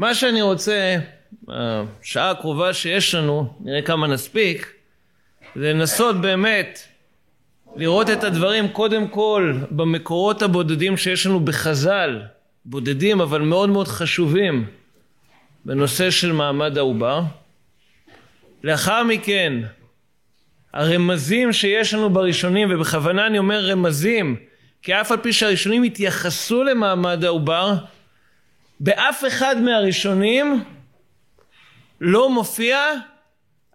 מה שאני רוצה, השעה הקרובה שיש לנו, נראה כמה נספיק, זה לנסות באמת לראות את הדברים קודם כל במקורות הבודדים שיש לנו בחז"ל, בודדים אבל מאוד מאוד חשובים בנושא של מעמד העובר. לאחר מכן הרמזים שיש לנו בראשונים, ובכוונה אני אומר רמזים, כי אף על פי שהראשונים התייחסו למעמד העובר, באף אחד מהראשונים לא מופיע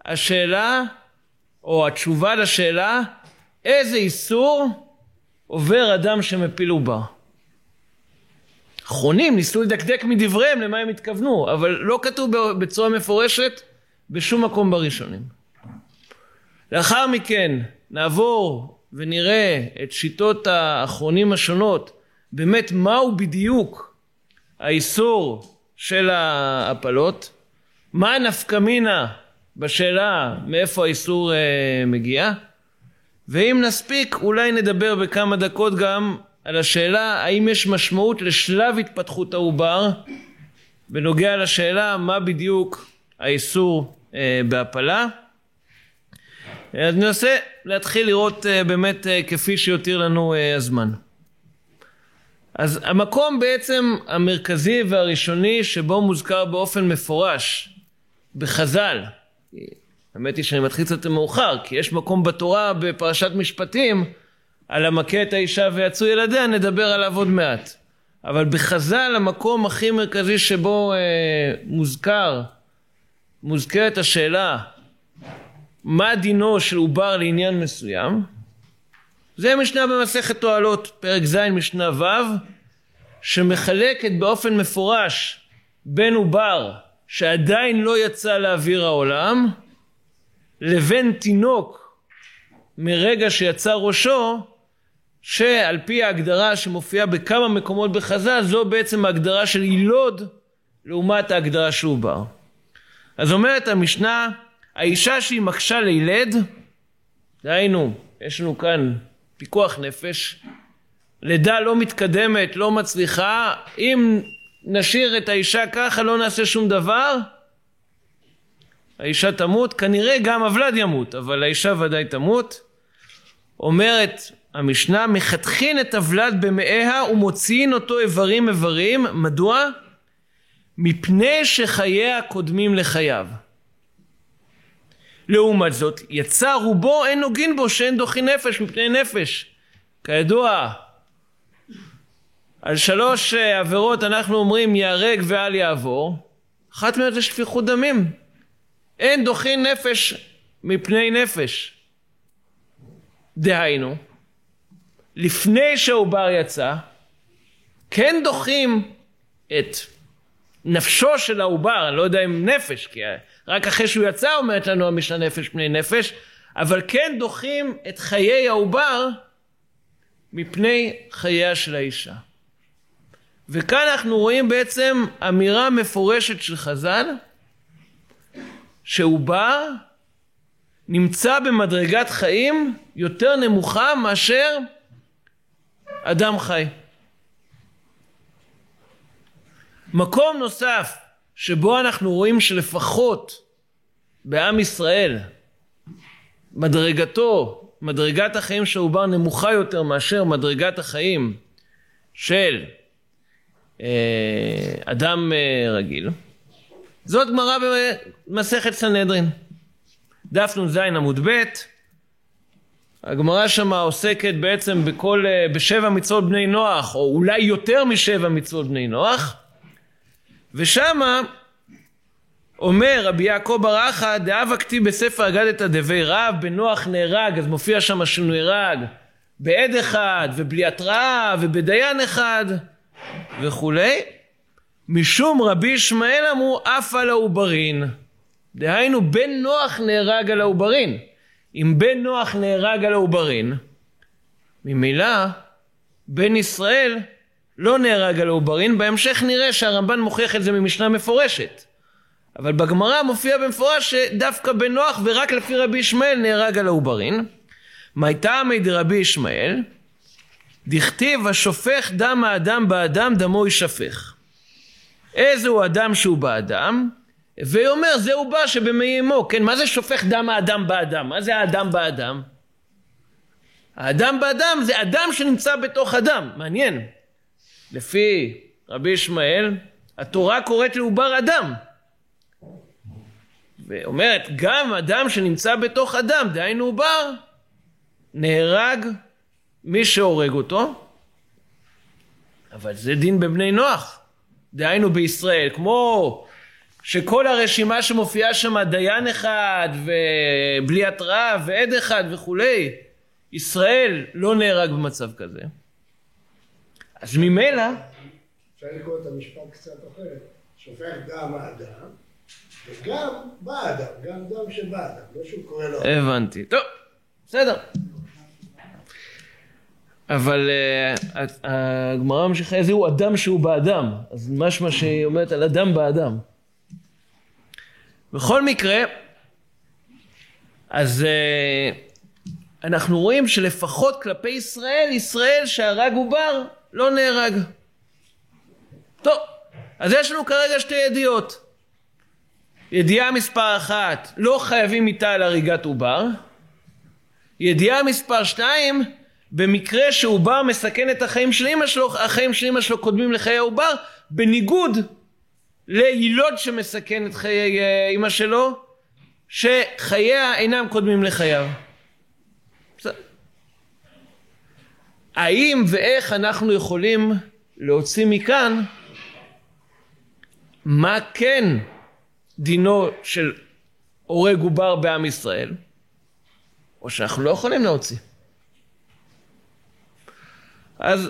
השאלה או התשובה לשאלה איזה איסור עובר אדם שמפיל עובר. אחרונים ניסו לדקדק מדבריהם למה הם התכוונו, אבל לא כתוב בצורה מפורשת בשום מקום בראשונים. לאחר מכן נעבור ונראה את שיטות האחרונים השונות, באמת מהו בדיוק האיסור של ההפלות, מה נפקא מינה בשאלה מאיפה האיסור אה, מגיע, ואם נספיק אולי נדבר בכמה דקות גם על השאלה האם יש משמעות לשלב התפתחות העובר בנוגע לשאלה מה בדיוק האיסור אה, בהפלה. אז ננסה להתחיל לראות אה, באמת כפי שיותיר לנו הזמן. אז המקום בעצם המרכזי והראשוני שבו מוזכר באופן מפורש בחז"ל, האמת היא שאני מתחיל קצת מאוחר, כי יש מקום בתורה בפרשת משפטים על המכה את האישה ויצאו ילדיה, נדבר עליו עוד מעט. אבל בחז"ל המקום הכי מרכזי שבו אה, מוזכר, מוזכרת השאלה מה דינו של עובר לעניין מסוים, זה משנה במסכת תועלות, פרק ז' משנה ו', שמחלקת באופן מפורש בין עובר שעדיין לא יצא לאוויר העולם, לבין תינוק מרגע שיצא ראשו, שעל פי ההגדרה שמופיעה בכמה מקומות בחז"ל, זו בעצם ההגדרה של יילוד לעומת ההגדרה של עובר. אז אומרת המשנה, האישה שהיא מקשה לילד, דהיינו, יש לנו כאן פיקוח נפש, לידה לא מתקדמת, לא מצליחה, אם נשאיר את האישה ככה לא נעשה שום דבר, האישה תמות, כנראה גם הוולד ימות, אבל האישה ודאי תמות. אומרת המשנה, מחתכין את הוולד במאיה ומוציאין אותו איברים איברים, מדוע? מפני שחייה קודמים לחייו. לעומת זאת, יצא רובו אין נוגין בו שאין דוחי נפש מפני נפש. כידוע, על שלוש אה, עבירות אנחנו אומרים ייהרג ואל יעבור, אחת מהן זה שפיכות דמים. אין דוחין נפש מפני נפש. דהיינו, לפני שהעובר יצא, כן דוחים את נפשו של העובר, אני לא יודע אם נפש, כי רק אחרי שהוא יצא אומרת לנו המשנה נפש פני נפש, אבל כן דוחים את חיי העובר מפני חייה של האישה. וכאן אנחנו רואים בעצם אמירה מפורשת של חז"ל, שעובר נמצא במדרגת חיים יותר נמוכה מאשר אדם חי. מקום נוסף שבו אנחנו רואים שלפחות בעם ישראל מדרגתו, מדרגת החיים של העובר נמוכה יותר מאשר מדרגת החיים של אה, אדם אה, רגיל. זאת גמרא במסכת סנהדרין. דף נ"ז עמוד ב', הגמרא שמה עוסקת בעצם בכל, אה, בשבע מצוות בני נוח, או אולי יותר משבע מצוות בני נוח, ושמה אומר רבי יעקב בר אחא, דאב כתיב בספר אגדת דבי רב, בנוח נהרג, אז מופיע שם שהוא נהרג בעד אחד, ובלי התראה, ובדיין אחד, וכולי. משום רבי ישמעאל אמרו אף על העוברין. דהיינו בן נוח נהרג על העוברין. אם בן נוח נהרג על העוברין, ממילא בן ישראל לא נהרג על העוברין, בהמשך נראה שהרמב"ן מוכיח את זה ממשנה מפורשת. אבל בגמרא מופיע במפורש שדווקא בן נוח ורק לפי רבי ישמעאל נהרג על העוברין. מי טעמי דרבי ישמעאל? דכתיב השופך דם האדם באדם דמו יישפך. איזה הוא אדם שהוא באדם, ואומר זה עובר שבמי אמו, כן, מה זה שופך דם האדם באדם? מה זה האדם באדם? האדם באדם זה אדם שנמצא בתוך אדם, מעניין. לפי רבי ישמעאל, התורה קוראת לעובר אדם. ואומרת, גם אדם שנמצא בתוך אדם, דהיינו עובר, נהרג מי שהורג אותו, אבל זה דין בבני נוח, דהיינו בישראל, כמו שכל הרשימה שמופיעה שם דיין אחד ובלי התראה ועד אחד וכולי, ישראל לא נהרג במצב כזה. אז ממילא... אפשר לקרוא את המשפט קצת אחרת, שופך דם האדם וגם באדם, גם דם שבאדם, לא שהוא קורא לו... הבנתי. טוב, בסדר. אבל uh, הגמרא ממשיכה, איזה הוא אדם שהוא באדם. אז משמע שהיא אומרת על אדם באדם. בכל מקרה, אז uh, אנחנו רואים שלפחות כלפי ישראל, ישראל שהרג עובר לא נהרג. טוב, אז יש לנו כרגע שתי ידיעות. ידיעה מספר אחת, לא חייבים איתה על הריגת עובר. ידיעה מספר שתיים, במקרה שעובר מסכן את החיים של אמא שלו, החיים של אמא שלו קודמים לחיי העובר, בניגוד ליילוד שמסכן את חיי אמא שלו, שחייה אינם קודמים לחייו. האם ואיך אנחנו יכולים להוציא מכאן מה כן דינו של הורג עובר בעם ישראל, או שאנחנו לא יכולים להוציא. אז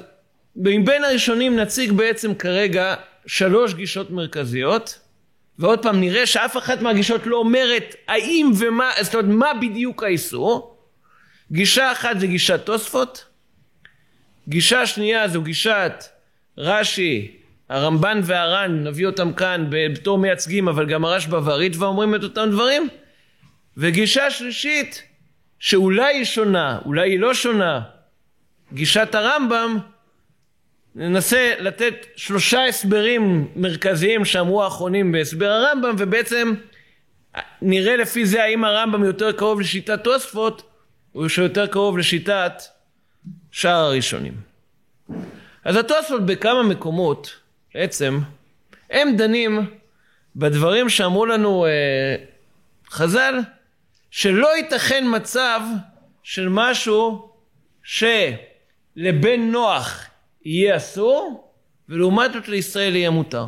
מבין הראשונים נציג בעצם כרגע שלוש גישות מרכזיות, ועוד פעם נראה שאף אחת מהגישות לא אומרת האם ומה, זאת אומרת מה בדיוק האיסור. גישה אחת זה גישת תוספות, גישה שנייה זו גישת רש"י, הרמב"ן והר"ן, נביא אותם כאן בתור מייצגים, אבל גם הרשב"א והריטב"א אומרים את אותם דברים. וגישה שלישית, שאולי היא שונה, אולי היא לא שונה, גישת הרמב"ם, ננסה לתת שלושה הסברים מרכזיים שאמרו האחרונים בהסבר הרמב"ם, ובעצם נראה לפי זה האם הרמב"ם יותר קרוב לשיטת תוספות, או שיותר קרוב לשיטת שאר הראשונים. אז התוספות בכמה מקומות בעצם, הם דנים בדברים שאמרו לנו אה, חז"ל, שלא ייתכן מצב של משהו שלבן נוח יהיה אסור, ולעומת זאת לישראל יהיה מותר.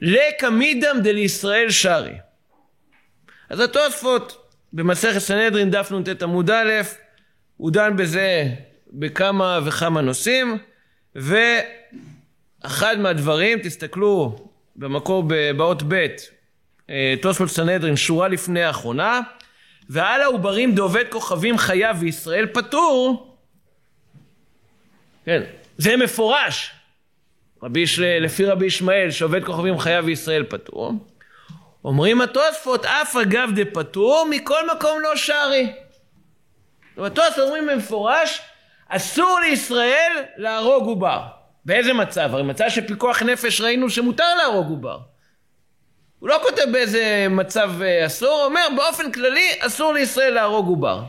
לקמידם דלישראל שרי. אז התוספות במסכת סנהדרין דף נ"ט עמוד א', הוא דן בזה בכמה וכמה נושאים, ואחד מהדברים, תסתכלו במקור באות ב', אה, תוספות סנהדרין, שורה לפני האחרונה, ועל העוברים דעובד כוכבים חיה וישראל פטור, כן, זה מפורש, רבי, לפי רבי ישמעאל שעובד כוכבים חיה וישראל פטור, אומרים התוספות אף אגב דפטור מכל מקום לא שרי. התוספות אומרים במפורש אסור לישראל להרוג עובר. באיזה מצב? הרי מצב של פיקוח נפש ראינו שמותר להרוג עובר. הוא לא כותב באיזה מצב אה, אסור, הוא אומר באופן כללי אסור לישראל להרוג עובר.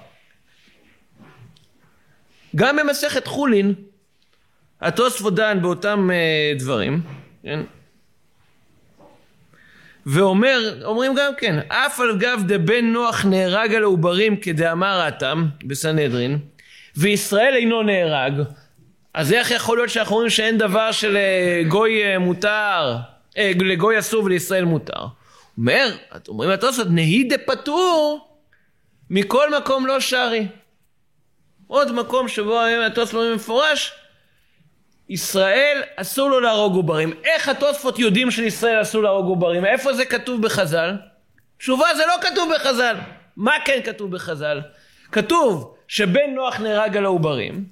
גם במסכת חולין, התוספות דן באותם uh, דברים, כן? ואומר, אומרים גם כן, אף על גב דבן נוח נהרג על העוברים כדאמר האטם בסנהדרין, וישראל אינו נהרג, אז איך יכול להיות שאנחנו אומרים שאין דבר של אה, מותר, אה, לגוי אסור ולישראל מותר? אומר, אומרים התוספות, נהי דפטור מכל מקום לא שרי. עוד מקום שבו התוספות אומרים במפורש, ישראל אסור לו להרוג עוברים. איך התוספות יודעים שלישראל אסור להרוג עוברים? איפה זה כתוב בחז"ל? תשובה זה לא כתוב בחז"ל. מה כן כתוב בחז"ל? כתוב שבן נוח נהרג על העוברים,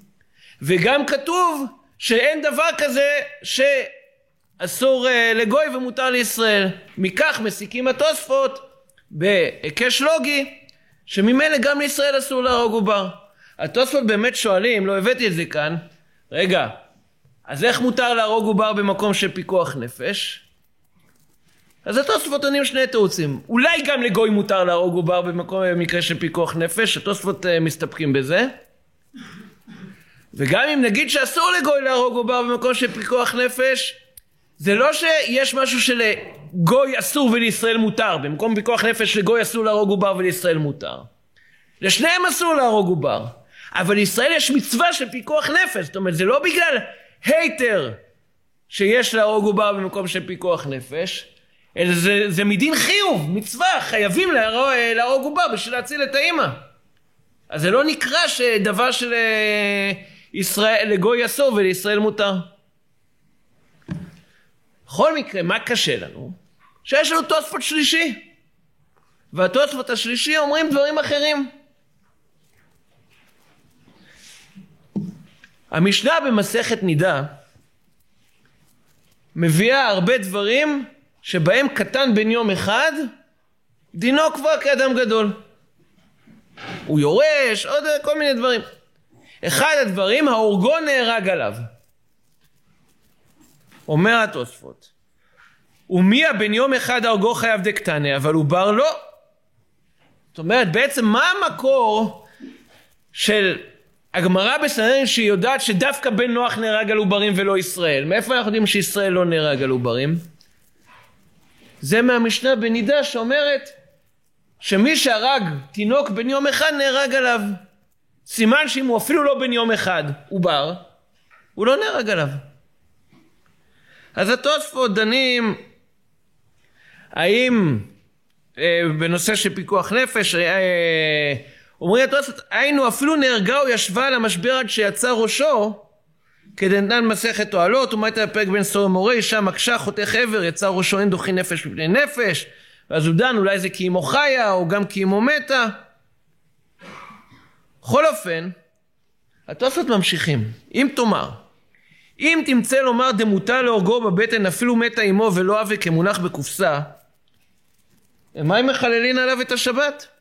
וגם כתוב שאין דבר כזה שאסור uh, לגוי ומותר לישראל. מכך מסיקים התוספות בהיקש לוגי, שממילא גם לישראל אסור להרוג עובר. התוספות באמת שואלים, לא הבאתי את זה כאן, רגע, אז איך מותר להרוג עובר במקום של פיקוח נפש? אז התוספות עונים שני תירוצים. אולי גם לגוי מותר להרוג עובר במקום, במקרה של פיקוח נפש, התוספות uh, מסתפקים בזה. וגם אם נגיד שאסור לגוי להרוג עובר במקום של פיקוח נפש, זה לא שיש משהו שלגוי אסור ולישראל מותר. במקום פיקוח נפש לגוי אסור להרוג עובר ולישראל מותר. לשניהם אסור להרוג עובר. אבל לישראל יש מצווה של פיקוח נפש. זאת אומרת, זה לא בגלל הייטר שיש להרוג עובר במקום של פיקוח נפש, אלא זה, זה מדין חיוב, מצווה, חייבים להרוג עובר בשביל להציל את האימא. אז זה לא נקרא שדבר של אה, ישראל, לגוי אסור ולישראל מותר. בכל מקרה, מה קשה לנו? שיש לנו תוספות שלישי. והתוספות השלישי אומרים דברים אחרים. המשנה במסכת נידה מביאה הרבה דברים שבהם קטן בן יום אחד, דינו כבר כאדם גדול. הוא יורש, עוד כל מיני דברים. אחד הדברים, ההורגו נהרג עליו. אומר התוספות, ומי הבן יום אחד ההורגו חייב דקטנה, אבל עובר לא. זאת אומרת, בעצם מה המקור של הגמרא בסנהדרין שהיא יודעת שדווקא בן נוח נהרג על עוברים ולא ישראל? מאיפה אנחנו יודעים שישראל לא נהרג על עוברים? זה מהמשנה בנידה שאומרת שמי שהרג תינוק בן יום אחד נהרג עליו. סימן שאם הוא אפילו לא בן יום אחד עובר, הוא לא נהרג עליו. אז התוספות דנים האם אה, בנושא של פיקוח נפש, אה, אומרים התוספות, היינו אפילו נהרגה או ישבה על המשבר עד שיצא ראשו, כדנתן מסכת אוהלות, ומית הפרק בין סור ומורה, אישה מקשה, חותך עבר, יצא ראשו אין דוחי נפש מפני נפש, ואז הוא דן, אולי זה כי אמו חיה, או גם כי אמו מתה. בכל אופן, התוספות ממשיכים. אם תאמר, אם תמצא לומר דמותה להורגו בבטן אפילו מתה אמו ולא אבי כמונח בקופסה, מה אם מחללין עליו את השבת?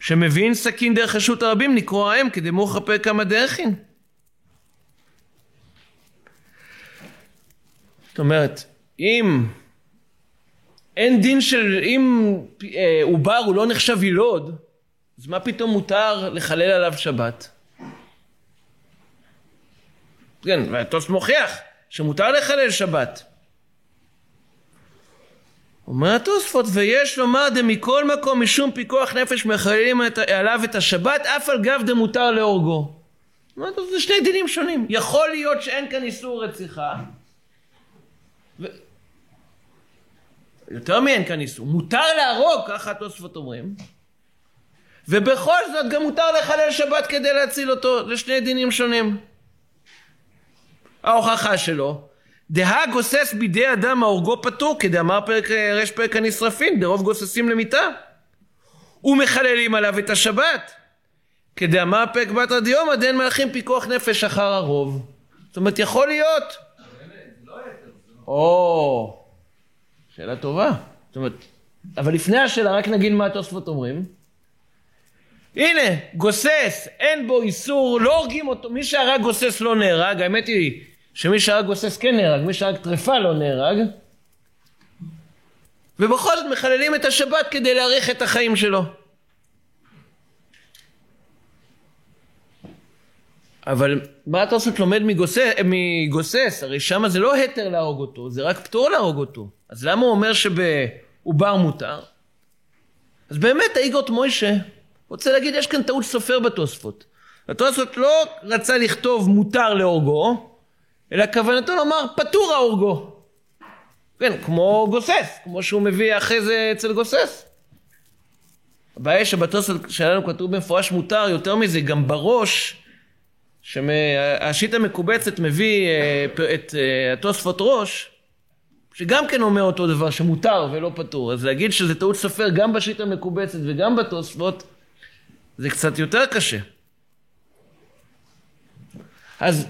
שמביאים סכין דרך רשות הרבים לקרוא האם כדמוך כפר כמה דרכין. זאת אומרת, אם אין דין של, אם אה, הוא לא נחשב ילוד, אז מה פתאום מותר לחלל עליו שבת? כן, והטוס מוכיח שמותר לחלל שבת. אומר התוספות, ויש לומר דמכל מקום משום פיקוח נפש מחללים עליו את השבת, אף על גב דמותר להורגו. זה שני דינים שונים. יכול להיות שאין כאן איסור רציחה. ו... יותר מאין כאן איסור. מותר להרוג, ככה התוספות אומרים. ובכל זאת גם מותר לחלל שבת כדי להציל אותו. זה שני דינים שונים. ההוכחה שלו, דהה גוסס בידי אדם ההורגו פטור, כדאמר פרק רש פרק הנשרפין, דרוב גוססים למיתה. ומחללים עליו את השבת. כדאמר פרק בתרא דיומא דין מלכים פיקוח נפש אחר הרוב. זאת אומרת, יכול להיות. או, שאלה טובה. זאת אומרת, אבל לפני השאלה רק נגיד מה התוספות אומרים. הנה, גוסס, אין בו איסור, לא הורגים אותו, מי שהרג גוסס לא נהרג, האמת היא שמי שהרג גוסס כן נהרג, מי שהרג טרפה לא נהרג. ובכל זאת מחללים את השבת כדי להאריך את החיים שלו. אבל מה אתה עושה? לומד מגוסס, מגוסס, הרי שם זה לא היתר להרוג אותו, זה רק פטור להרוג אותו. אז למה הוא אומר שבעובר מותר? אז באמת האיגות מוישה רוצה להגיד, יש כאן טעות סופר בתוספות. התוספות לא רצה לכתוב מותר להורגו, אלא כוונתו לומר פטור ההורגו. כן, כמו גוסס, כמו שהוא מביא אחרי זה אצל גוסס. הבעיה שבתוספות שלנו כתוב במפורש מותר, יותר מזה, גם בראש, שהשיט המקובצת מביא אה, את אה, התוספות ראש, שגם כן אומר אותו דבר, שמותר ולא פטור. אז להגיד שזה טעות סופר גם בשיט המקובצת וגם בתוספות, זה קצת יותר קשה. אז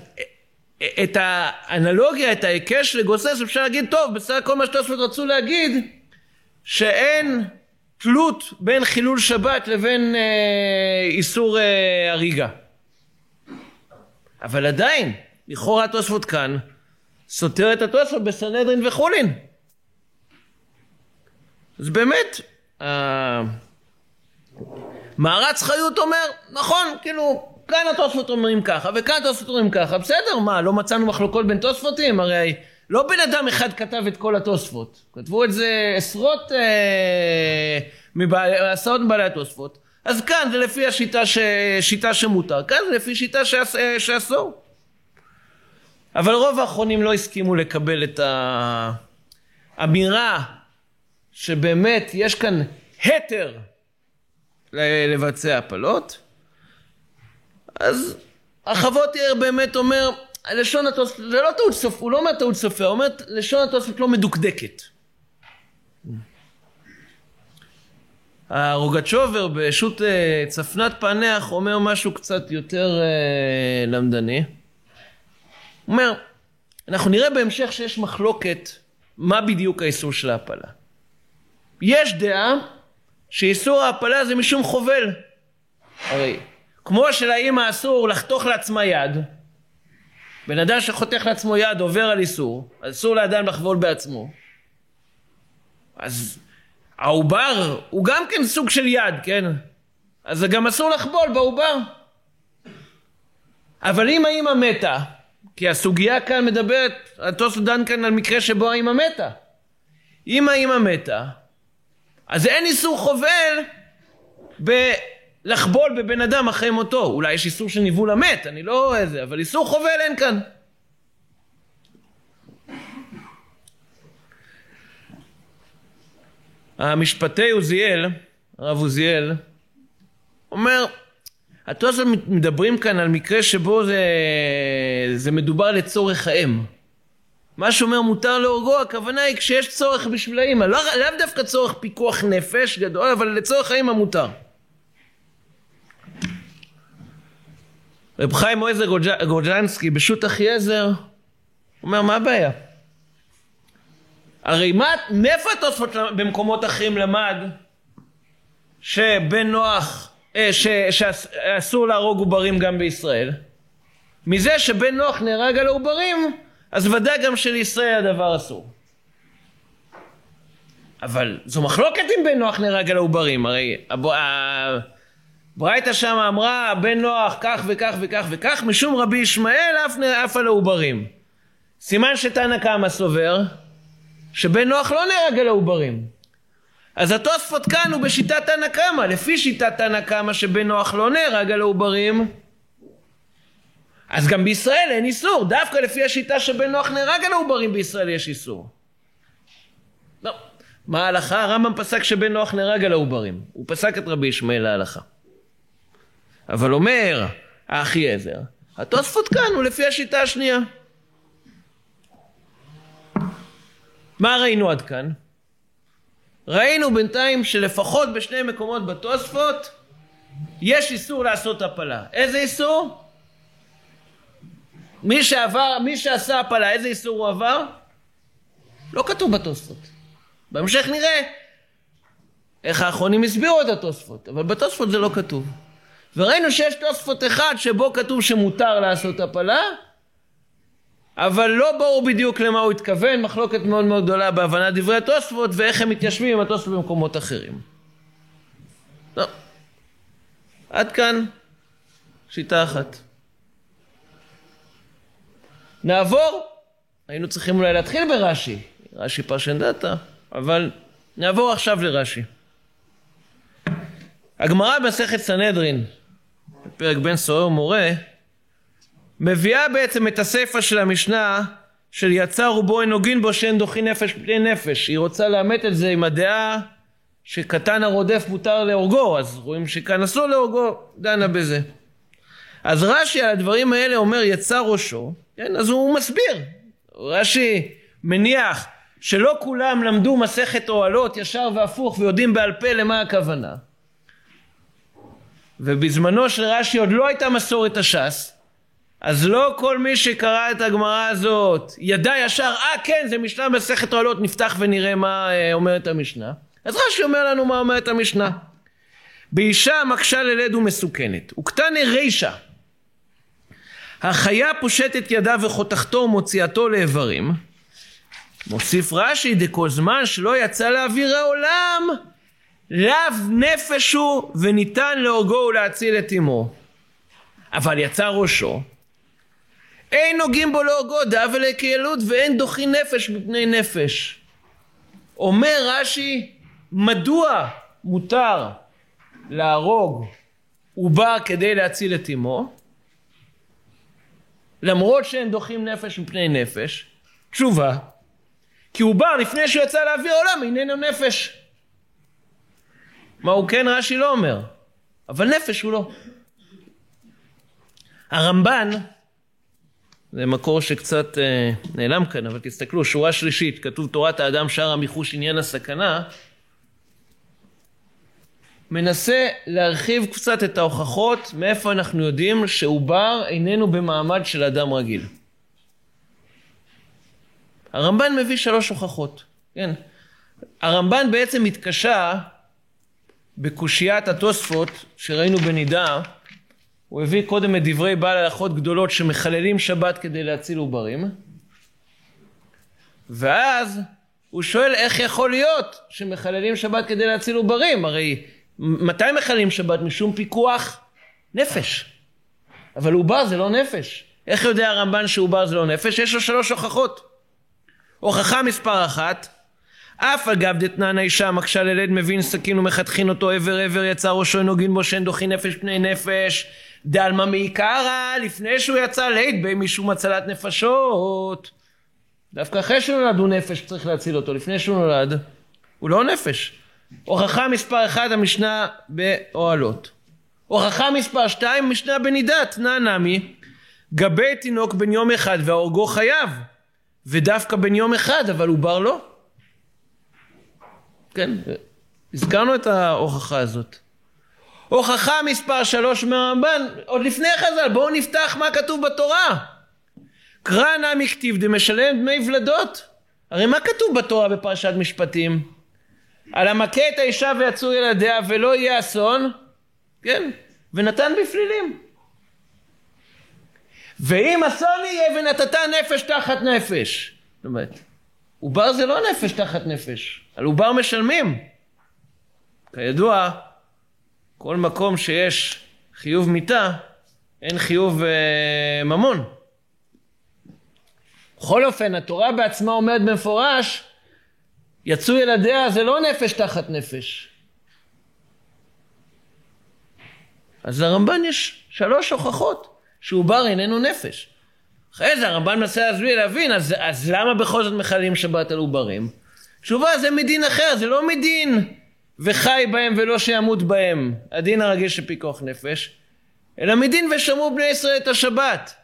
את האנלוגיה, את ההיקש לגוסס, אפשר להגיד, טוב, בסך הכל מה שתוספות רצו להגיד, שאין תלות בין חילול שבת לבין אה, איסור אה, הריגה. אבל עדיין, לכאורה התוספות כאן סותר את התוספות בסנהדרין וחולין. אז באמת, מערץ חיות אומר, נכון, כאילו, כאן התוספות אומרים ככה, וכאן התוספות אומרים ככה, בסדר, מה, לא מצאנו מחלוקות בין תוספותים? הרי לא בן אדם אחד כתב את כל התוספות, כתבו את זה עשרות, אה, מבעלי, עשרות מבעלי התוספות, אז כאן זה לפי השיטה ש, שיטה שמותר, כאן זה לפי שיטה שאס, אה, שאסור. אבל רוב האחרונים לא הסכימו לקבל את האמירה שבאמת יש כאן התר לבצע הפלות, אז החוות יאיר באמת אומר, לשון התוספות, זה לא טעות סופר, הוא לא אומר טעות סופר, הוא אומר לשון התוספות לא מדוקדקת. הרוגצ'ובר בשו"ת אה, צפנת פענח אומר משהו קצת יותר אה, למדני. הוא אומר, אנחנו נראה בהמשך שיש מחלוקת מה בדיוק האיסור של ההפלה. יש דעה שאיסור ההפלה זה משום חובל. הרי כמו שלאימא אסור לחתוך לעצמה יד, בן אדם שחותך לעצמו יד עובר על איסור, אסור לאדם לחבול בעצמו. אז העובר הוא גם כן סוג של יד, כן? אז גם אסור לחבול בעובר. אבל אם האימא מתה, כי הסוגיה כאן מדברת, התוספות דן כאן על מקרה שבו האימא מתה. אם האימא מתה, אז אין איסור חובל בלחבול בבן אדם אחרי מותו. אולי יש איסור של ניבול המת, אני לא רואה זה, אבל איסור חובל אין כאן. המשפטי עוזיאל, הרב עוזיאל, אומר, התוספות מדברים כאן על מקרה שבו זה, זה מדובר לצורך האם. מה שאומר מותר להורגו, הכוונה היא כשיש צורך בשביל האמא. לא, לאו דווקא צורך פיקוח נפש גדול, אבל לצורך האמא מותר. רב חיים מויזר גוג'נסקי בשו"ת אחיעזר אומר מה הבעיה? הרי מה, מאיפה התוספות במקומות אחרים למד שבן נוח, אה, ש, שאסור להרוג עוברים גם בישראל? מזה שבן נוח נהרג על העוברים אז ודאי גם שלישראל הדבר אסור. אבל זו מחלוקת אם בן נוח נהרג על העוברים, הרי הברייתא שם אמרה בן נוח כך וכך וכך וכך, משום רבי ישמעאל אף, אף על העוברים. סימן שתנא קמא סובר שבן נוח לא נהרג על העוברים. אז התוספות כאן הוא בשיטת תנא קמא, לפי שיטת תנא קמא שבן נוח לא נהרג על העוברים, אז גם בישראל אין איסור, דווקא לפי השיטה שבן נוח נהרג על העוברים בישראל יש איסור. לא. מה ההלכה? הרמב"ם פסק שבן נוח נהרג על העוברים. הוא פסק את רבי ישמעאל להלכה. אבל אומר האחי עזר, התוספות כאן הוא לפי השיטה השנייה. מה ראינו עד כאן? ראינו בינתיים שלפחות בשני מקומות בתוספות יש איסור לעשות הפלה. איזה איסור? מי שעבר, מי שעשה הפלה, איזה איסור הוא עבר? לא כתוב בתוספות. בהמשך נראה איך האחרונים הסבירו את התוספות, אבל בתוספות זה לא כתוב. וראינו שיש תוספות אחד שבו כתוב שמותר לעשות הפלה, אבל לא ברור בדיוק למה הוא התכוון, מחלוקת מאוד מאוד גדולה בהבנת דברי התוספות ואיך הם מתיישבים עם התוספות במקומות אחרים. לא. עד כאן שיטה אחת. נעבור, היינו צריכים אולי להתחיל ברש"י, רש"י פרשנדתא, אבל נעבור עכשיו לרש"י. הגמרא במסכת סנהדרין, בפרק בן סוער ומורה, מביאה בעצם את הסיפא של המשנה של יצר ובו אין נוגין בו שאין דוחי נפש בלי נפש. היא רוצה לאמת את זה עם הדעה שקטן הרודף מותר להורגו, אז רואים שכאן אסור להורגו, דנה בזה. אז רש"י על הדברים האלה אומר יצא ראשו, כן? אז הוא מסביר. רש"י מניח שלא כולם למדו מסכת אוהלות ישר והפוך ויודעים בעל פה למה הכוונה. ובזמנו של רש"י עוד לא הייתה מסורת הש"ס, אז לא כל מי שקרא את הגמרא הזאת ידע ישר, אה כן זה משנה מסכת אוהלות, נפתח ונראה מה אה, אומרת המשנה. אז רש"י אומר לנו מה אומרת המשנה. באישה מקשה ללד ומסוכנת, וקטני רישה החיה פושטת ידה וחותכתו ומוציאתו לאיברים. מוסיף רש"י, דכל זמן שלא יצא לאוויר העולם, לאו נפש הוא וניתן להורגו ולהציל את אמו. אבל יצא ראשו, אין נוגעים בו להורגו דאב ולקהילות ואין דוחין נפש מפני נפש. אומר רש"י, מדוע מותר להרוג עובר כדי להציל את אמו? למרות שהם דוחים נפש מפני נפש? תשובה, כי עובר לפני שהוא יצא לאוויר העולם איננו נפש. מה הוא כן רש"י לא אומר, אבל נפש הוא לא. הרמב"ן, זה מקור שקצת אה, נעלם כאן, אבל תסתכלו, שורה שלישית, כתוב תורת האדם שער המיחוש עניין הסכנה, מנסה להרחיב קצת את ההוכחות מאיפה אנחנו יודעים שעובר איננו במעמד של אדם רגיל. הרמב"ן מביא שלוש הוכחות, כן. הרמב"ן בעצם התקשה בקושיית התוספות שראינו בנידה, הוא הביא קודם את דברי בעל הלכות גדולות שמחללים שבת כדי להציל עוברים, ואז הוא שואל איך יכול להיות שמחללים שבת כדי להציל עוברים, הרי מתי מחללים שבת? משום פיקוח נפש. אבל עובר זה לא נפש. איך יודע הרמב"ן שעובר זה לא נפש? יש לו שלוש הוכחות. הוכחה מספר אחת, אף אגב דתנן האישה מקשה ללד מבין סכין ומחתכין אותו עבר עבר יצא ראשו נוגין בו שאין דוחי נפש פני נפש. דלמה מעיקרא לפני שהוא יצא ליד בי משום הצלת נפשות. דווקא אחרי שהוא נולד הוא נפש צריך להציל אותו. לפני שהוא נולד הוא לא נפש. הוכחה מספר אחד המשנה באוהלות. הוכחה מספר שתיים משנה בנידת נא נמי. גבי תינוק בן יום אחד והורגו חייב. ודווקא בן יום אחד אבל עובר לא כן, הזכרנו את ההוכחה הזאת. הוכחה מספר שלוש מהרמב"ן, עוד לפני חז"ל, בואו נפתח מה כתוב בתורה. קרא נא מכתיב דמשלם דמי ולדות. הרי מה כתוב בתורה בפרשת משפטים? על המכה את האישה ויצאו ילדיה ולא יהיה אסון, כן, ונתן בפלילים. ואם אסון יהיה ונתת נפש תחת נפש. זאת אומרת, עובר זה לא נפש תחת נפש, על עובר משלמים. כידוע, כל מקום שיש חיוב מיתה, אין חיוב אה, ממון. בכל אופן, התורה בעצמה אומרת במפורש, יצאו ילדיה זה לא נפש תחת נפש. אז לרמב"ן יש שלוש הוכחות שעובר איננו נפש. אחרי זה הרמב"ן מנסה להסביר, להבין, אז, אז למה בכל זאת מחללים שבת על עוברים? תשובה, זה מדין אחר, זה לא מדין וחי בהם ולא שימות בהם, הדין הרגיל של פיקוח נפש, אלא מדין ושמעו בני ישראל את השבת.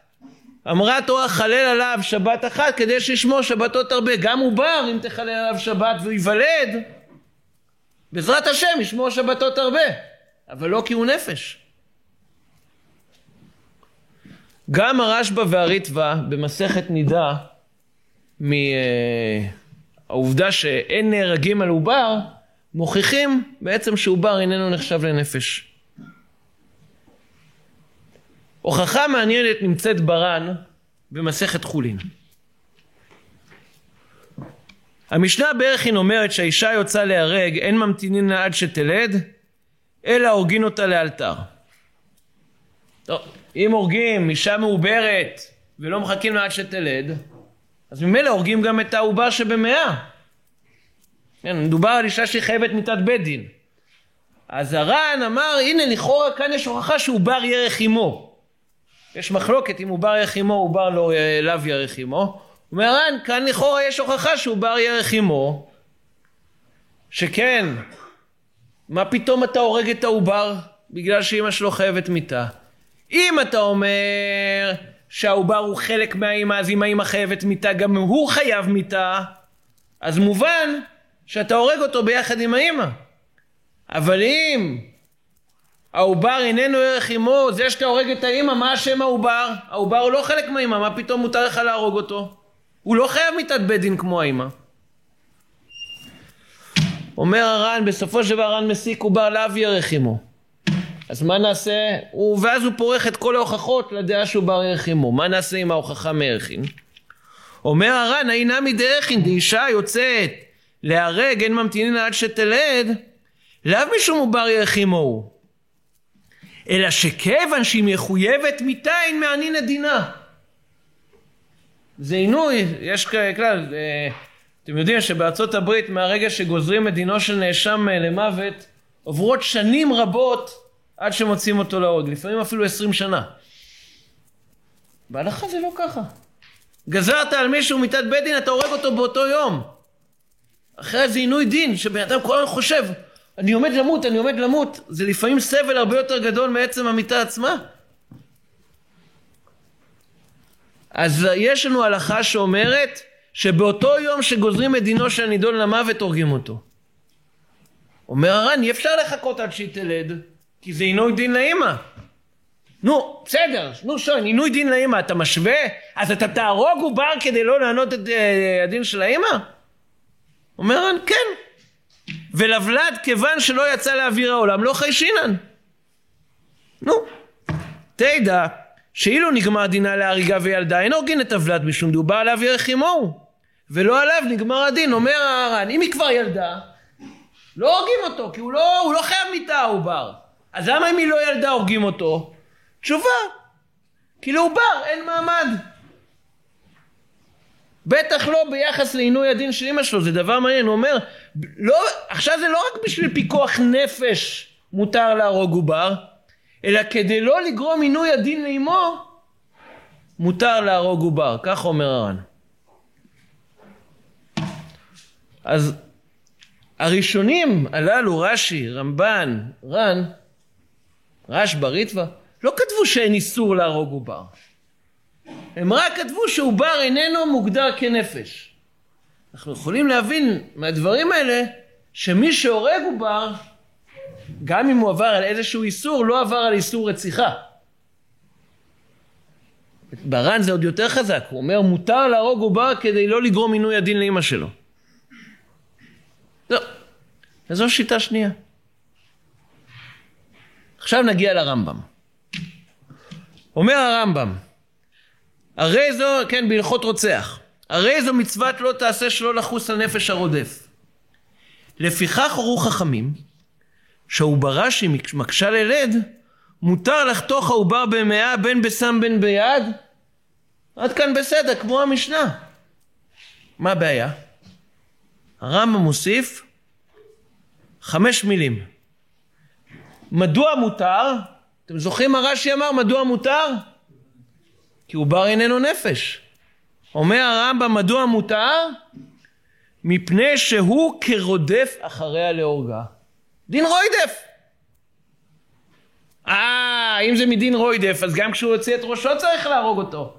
אמרה התורה חלל עליו שבת אחת כדי שישמור שבתות הרבה. גם עובר אם תחלל עליו שבת והוא ייוולד, בעזרת השם ישמור שבתות הרבה, אבל לא כי הוא נפש. גם הרשב"א והריטב"א במסכת נידה מהעובדה שאין נהרגים על עובר מוכיחים בעצם שעובר איננו נחשב לנפש. הוכחה מעניינת נמצאת בר"ן במסכת חולין. המשנה בערכין אומרת שהאישה יוצאה להיהרג אין ממתינין עד שתלד אלא הורגין אותה לאלתר. טוב, אם הורגים אישה מעוברת ולא מחכים לה עד שתלד, אז ממילא הורגים גם את העובר שבמאה. כן, מדובר על אישה שהיא חייבת מיתת בית דין. אז הר"ן אמר, הנה לכאורה כאן יש הוכחה שעובר ירך עמו. יש מחלוקת אם עובר ירך עמו, עובר לא לאו ירך עמו. אומר הר"ן, כאן לכאורה יש הוכחה שעובר ירך עמו, שכן, מה פתאום אתה הורג את העובר בגלל שאימא שלו חייבת מיתה? אם אתה אומר שהעובר הוא חלק מהאימא, אז אם האימא חייבת מיתה, גם הוא חייב מיתה, אז מובן שאתה הורג אותו ביחד עם האימא. אבל אם העובר איננו ערך עמו, זה שאתה הורג את האימא, מה השם העובר? העובר הוא לא חלק מהאימא, מה פתאום מותר לך להרוג אותו? הוא לא חייב מיתת בית דין כמו האימא. אומר הר"ן, בסופו של דבר הר"ן מסיק עובר לאו ירך עמו. אז מה נעשה? הוא, ואז הוא פורך את כל ההוכחות לדעה שהוא בר ערך עמו. מה נעשה עם ההוכחה מערכין? אומר הר"ן, האי נמי דערכין, דאישה יוצאת להרג, אין ממתינין עד שתלד, לאו משום הוא בר ערך עמו אלא שכיוון שהיא מחויבת מתין מענין הדינה. זה עינוי, יש כלל, אה, אתם יודעים שבארצות הברית מהרגע שגוזרים את דינו של נאשם אה, למוות, עוברות שנים רבות עד שמוצאים אותו להורג, לפעמים אפילו עשרים שנה. בהלכה זה לא ככה. גזרת על מישהו מיתת בית דין, אתה הורג אותו באותו יום. אחרי זה עינוי דין, שבן אדם כל הזמן חושב, אני עומד למות, אני עומד למות. זה לפעמים סבל הרבה יותר גדול מעצם המיטה עצמה. אז יש לנו הלכה שאומרת שבאותו יום שגוזרים את דינו של הנידון למוות הורגים אותו. אומר הר"ן, אי אפשר לחכות עד שהיא תלד, כי זה עינוי דין לאימא. נו, בסדר, נו שואל, עינוי דין לאימא, אתה משווה? אז אתה תהרוג עובר כדי לא לענות את uh, הדין של האימא? אומר הר"ן, כן. ולבלד כיוון שלא יצא לאוויר העולם, לא חיישינן. נו, תדע שאילו נגמר דינה להריגה וילדה, אין הורגין את הוולד משום דובר עליו ירך עמו, ולא עליו נגמר הדין. אומר הר"ן, אם היא כבר ילדה, לא הורגים אותו, כי הוא לא, הוא לא חייב מיתה העובר. אז למה אם היא לא ילדה הורגים אותו? תשובה, כי לעובר אין מעמד. בטח לא ביחס לעינוי הדין של אמא שלו, זה דבר מעניין, הוא אומר, לא, עכשיו זה לא רק בשביל פיקוח נפש מותר להרוג עובר, אלא כדי לא לגרום עינוי הדין לאמו, מותר להרוג עובר, כך אומר הר"ן. אז הראשונים הללו, רש"י, רמב"ן, ר"ן, רשב"א, ריטב"א, לא כתבו שאין איסור להרוג עובר. הם רק כתבו שעובר איננו מוגדר כנפש. אנחנו יכולים להבין מהדברים האלה שמי שהורג עובר, גם אם הוא עבר על איזשהו איסור, לא עבר על איסור רציחה. בר"ן זה עוד יותר חזק, הוא אומר מותר להרוג עובר כדי לא לגרום עינוי הדין לאימא שלו. לא, זו שיטה שנייה. עכשיו נגיע לרמב"ם. אומר הרמב"ם, הרי זו, כן, בהלכות רוצח, הרי זו מצוות לא תעשה שלא לחוס על נפש הרודף. לפיכך הורו חכמים, שהעוברה שהיא מקשה ללד, מותר לחתוך העובר במאה בין בסם בין ביד? עד כאן בסדר, כמו המשנה. מה הבעיה? הרמב"ם מוסיף חמש מילים. מדוע מותר? אתם זוכרים מה רש"י אמר? מדוע מותר? כי עובר איננו נפש. אומר הרמב"ם מדוע מותר? מפני שהוא כרודף אחריה להורגה. דין רוידף. אה, אם זה מדין רוידף, אז גם כשהוא הוציא את ראשו צריך להרוג אותו.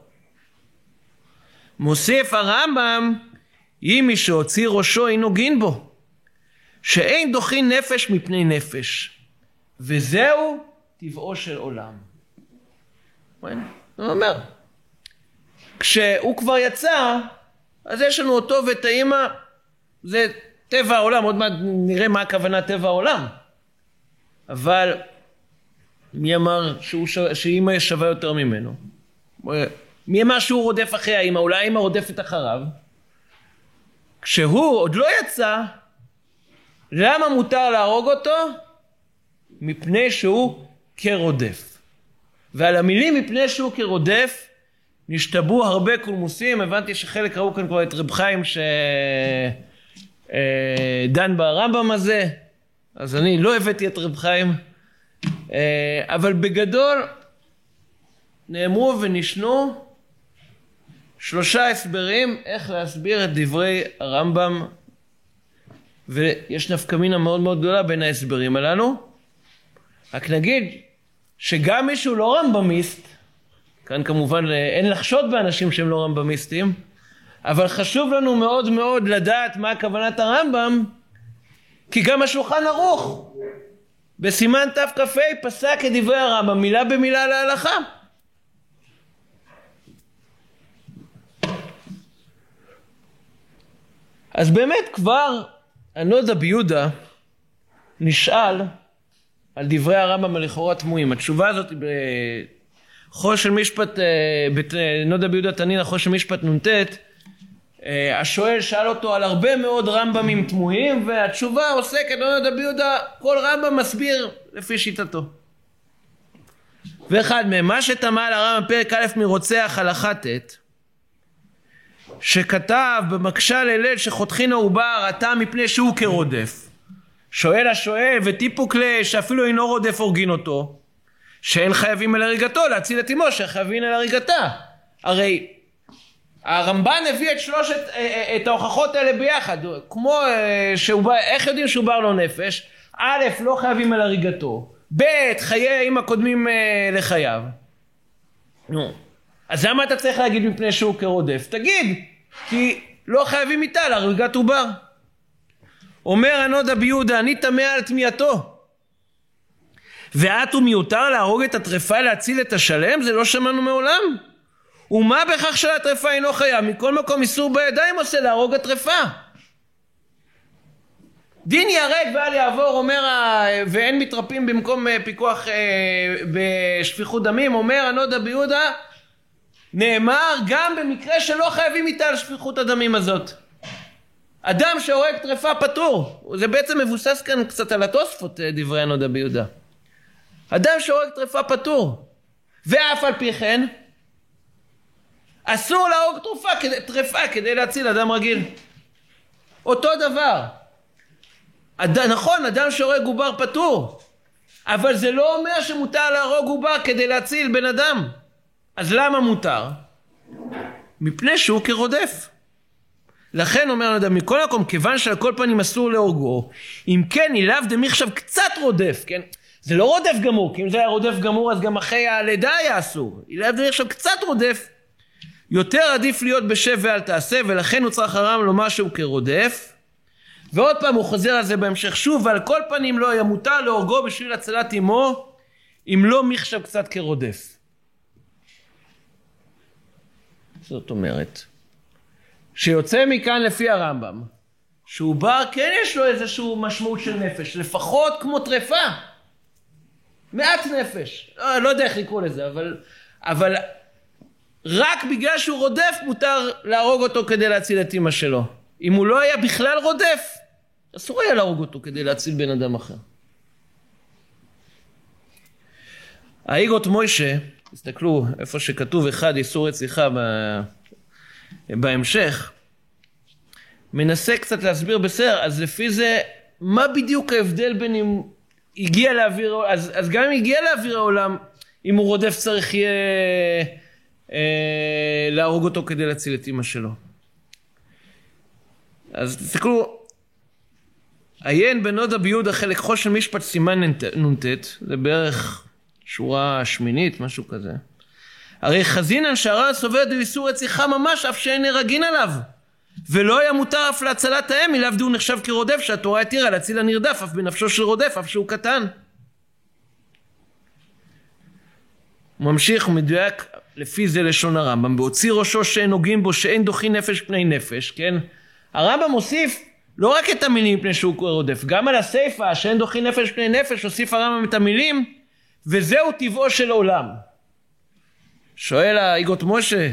מוסיף הרמב"ם, אם מי שהוציא ראשו אינו גין בו, שאין דוחין נפש מפני נפש, וזהו טבעו של עולם. הוא אומר, כשהוא כבר יצא, אז יש לנו אותו ואת האימא, זה טבע העולם, עוד מעט נראה מה הכוונה טבע העולם. אבל מי אמר שהוא. שאימא שווה יותר ממנו? מי אמר שהוא רודף אחרי האימא? אולי האימא רודפת אחריו? כשהוא עוד לא יצא, למה מותר להרוג אותו? מפני שהוא כרודף. ועל המילים מפני שהוא כרודף נשתבו הרבה קולמוסים, הבנתי שחלק ראו כאן כבר את רב חיים שדן אה, ברמב"ם הזה, אז אני לא הבאתי את רב חיים, אה, אבל בגדול נאמרו ונשנו שלושה הסברים איך להסביר את דברי הרמב"ם ויש נפקא מינה מאוד מאוד גדולה בין ההסברים הללו. רק נגיד שגם מי שהוא לא רמב"מיסט כאן כמובן אין לחשוד באנשים שהם לא רמב"מיסטים, אבל חשוב לנו מאוד מאוד לדעת מה כוונת הרמב"ם, כי גם השולחן ערוך בסימן תכ"ה פסק את דברי הרמב"ם מילה במילה להלכה. אז באמת כבר הנודה ביהודה נשאל על דברי הרמב"ם הלכאורה תמוהים. התשובה הזאת היא בחול של משפט, בנודע ביהודה תנין, החול של משפט נ"ט, השואל שאל אותו על הרבה מאוד רמב"מים תמוהים, והתשובה עוסקת, נודע ביהודה, כל רמב"ם מסביר לפי שיטתו. ואחד מהם, מה שטמא על הרמב"ם פרק א' מרוצח הלכה ט', שכתב במקשה לליל שחותכין העובר עתה מפני שהוא כרודף. שואל השואל וטיפוק לה שאפילו אינו רודף הורגין אותו, שאין חייבים על הריגתו להציל את אמו שחייבים על הריגתה. הרי הרמב"ן הביא את שלושת, אה, אה, את ההוכחות האלה ביחד, כמו אה, שהוא, איך יודעים שהוא בר לו נפש? א', לא חייבים על הריגתו, ב', חיי האמא קודמים לחייו. נו, אז למה אתה צריך להגיד מפני שהוא כרודף? תגיד, כי לא חייבים איתה להריגת עובר. אומר הנודה ביהודה, אני טמא על תמיהתו. ואת ומיותר להרוג את הטרפה להציל את השלם? זה לא שמענו מעולם. ומה בכך שהטרפה אינו חייב? מכל מקום איסור בידיים עושה להרוג הטרפה. דין ייהרג ואל יעבור, אומר, ואין מתרפים במקום אה, פיקוח אה, בשפיכות דמים, אומר הנודה ביהודה, נאמר גם במקרה שלא חייבים איתה על שפיכות הדמים הזאת. אדם שהורג טרפה פטור. זה בעצם מבוסס כאן קצת על התוספות אה, דברי הנודה ביהודה. אדם שהורג טרפה פטור. ואף על פי כן, אסור להרוג תרופה, טרפה כדי להציל אדם רגיל. אותו דבר. אד... נכון, אדם שהורג עובר פטור, אבל זה לא אומר שמותר להרוג עובר כדי להציל בן אדם. אז למה מותר? מפני שהוא כרודף. לכן אומר האדם, מכל מקום, כיוון שעל כל פנים אסור להורגו, אם כן אילאו דמיחשב קצת רודף, כן? זה לא רודף גמור, כי אם זה היה רודף גמור אז גם אחרי הלידה היה אסור. אילאו דמיחשב קצת רודף, יותר עדיף להיות בשב ואל תעשה, ולכן הוא צריך הרם לומר שהוא כרודף. ועוד פעם הוא חוזר על זה בהמשך שוב, ועל כל פנים לא היה מותר להורגו בשביל הצלת אמו, אם לא מחשב קצת כרודף. זאת אומרת, שיוצא מכאן לפי הרמב"ם, שעובר כן יש לו איזושהי משמעות של נפש, לפחות כמו טרפה. מעט נפש. לא, לא יודע איך לקרוא לזה, אבל, אבל רק בגלל שהוא רודף מותר להרוג אותו כדי להציל את אמא שלו. אם הוא לא היה בכלל רודף, אסור היה להרוג אותו כדי להציל בן אדם אחר. האיגות מוישה, תסתכלו איפה שכתוב אחד איסור רציחה בהמשך, מנסה קצת להסביר בסדר, אז לפי זה, מה בדיוק ההבדל בין אם הגיע לאוויר, אז, אז גם אם הגיע לאוויר העולם, אם הוא רודף צריך יהיה אה, להרוג אותו כדי להציל את אמא שלו. אז תסתכלו, עיין בנודה ביהודה חלק חול של משפט סימן נ"ט, זה בערך שורה שמינית, משהו כזה. הרי חזינן שהרע סובר דאיסור רציחה ממש אף שאין נהרגין עליו. ולא היה מותר אף להצלת האם, אליו דהוא נחשב כרודף שהתורה התירה להציל הנרדף אף בנפשו של רודף אף שהוא קטן. ממשיך ומדויק לפי זה לשון הרמב"ם, בהוציא ראשו שאין נוגעים בו שאין דוחי נפש פני נפש, כן? הרמב"ם מוסיף לא רק את המילים פני שהוא רודף, גם על הסיפא שאין דוחי נפש פני נפש הוסיף הרמב"ם את המילים וזהו טבעו של עולם. שואל האיגות משה,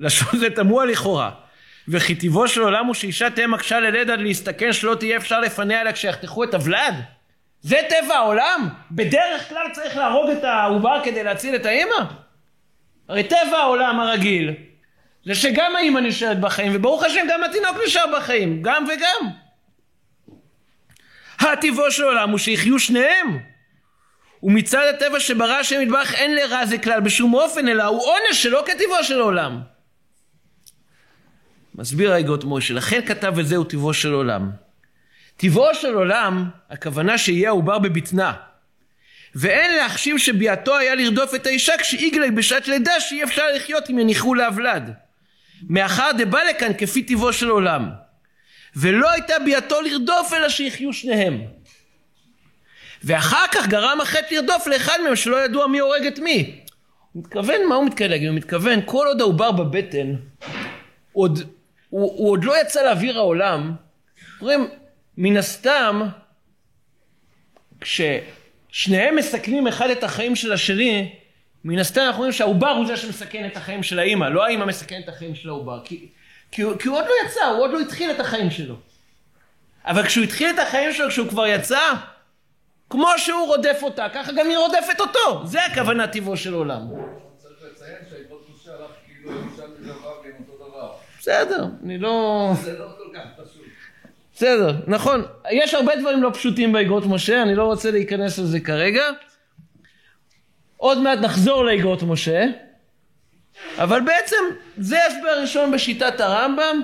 לשון זה תמוה לכאורה. וכי טבעו של עולם הוא שאישה תהיה מקשה ללד עד להסתכן שלא תהיה אפשר לפניה אלא כשיחתכו את הוולד? זה טבע העולם? בדרך כלל צריך להרוג את העובר כדי להציל את האמא? הרי טבע העולם הרגיל זה שגם האמא נשארת בחיים וברוך השם גם התינוק נשאר בחיים, גם וגם. הטבעו של עולם הוא שיחיו שניהם. ומצד הטבע שברא השם יתברך אין לרע זה כלל בשום אופן אלא הוא עונש שלא כטבעו של עולם. מסביר האגות משה, לכן כתב וזהו טבעו של עולם. טבעו של עולם, הכוונה שיהיה העובר בבטנה. ואין להחשיב שביאתו היה לרדוף את האישה כשאיגלי בשעת לידה שאי אפשר לחיות אם יניחו להבלד. מאחר דבא לכאן כפי טבעו של עולם. ולא הייתה ביאתו לרדוף אלא שיחיו שניהם. ואחר כך גרם החטא לרדוף לאחד מהם שלא ידוע מי הורג את מי. הוא מתכוון, מה הוא מתכוון להגיד? הוא מתכוון, כל עוד העובר בבטן, עוד, הוא, הוא עוד לא יצא לאוויר העולם, אומרים, מן הסתם, כש... שניהם מסכנים אחד את החיים של השני, מן הסתם אנחנו רואים שהעובר הוא זה שמסכן את החיים של האימא, לא האימא מסכן את החיים של העובר, כי, כי, כי הוא עוד לא יצא, הוא עוד לא התחיל את החיים שלו. אבל כשהוא התחיל את החיים שלו, כשהוא כבר יצא, כמו שהוא רודף אותה, ככה גם היא רודפת אותו. זה הכוונה טבעו של עולם. צריך לציין שהעקבות קדושה הלך כאילו אותו דבר. בסדר, אני לא... זה לא כל כך פשוט. בסדר, נכון. יש הרבה דברים לא פשוטים באגרות משה, אני לא רוצה להיכנס לזה כרגע. עוד מעט נחזור לאגרות משה, אבל בעצם זה ההסבר הראשון בשיטת הרמב"ם,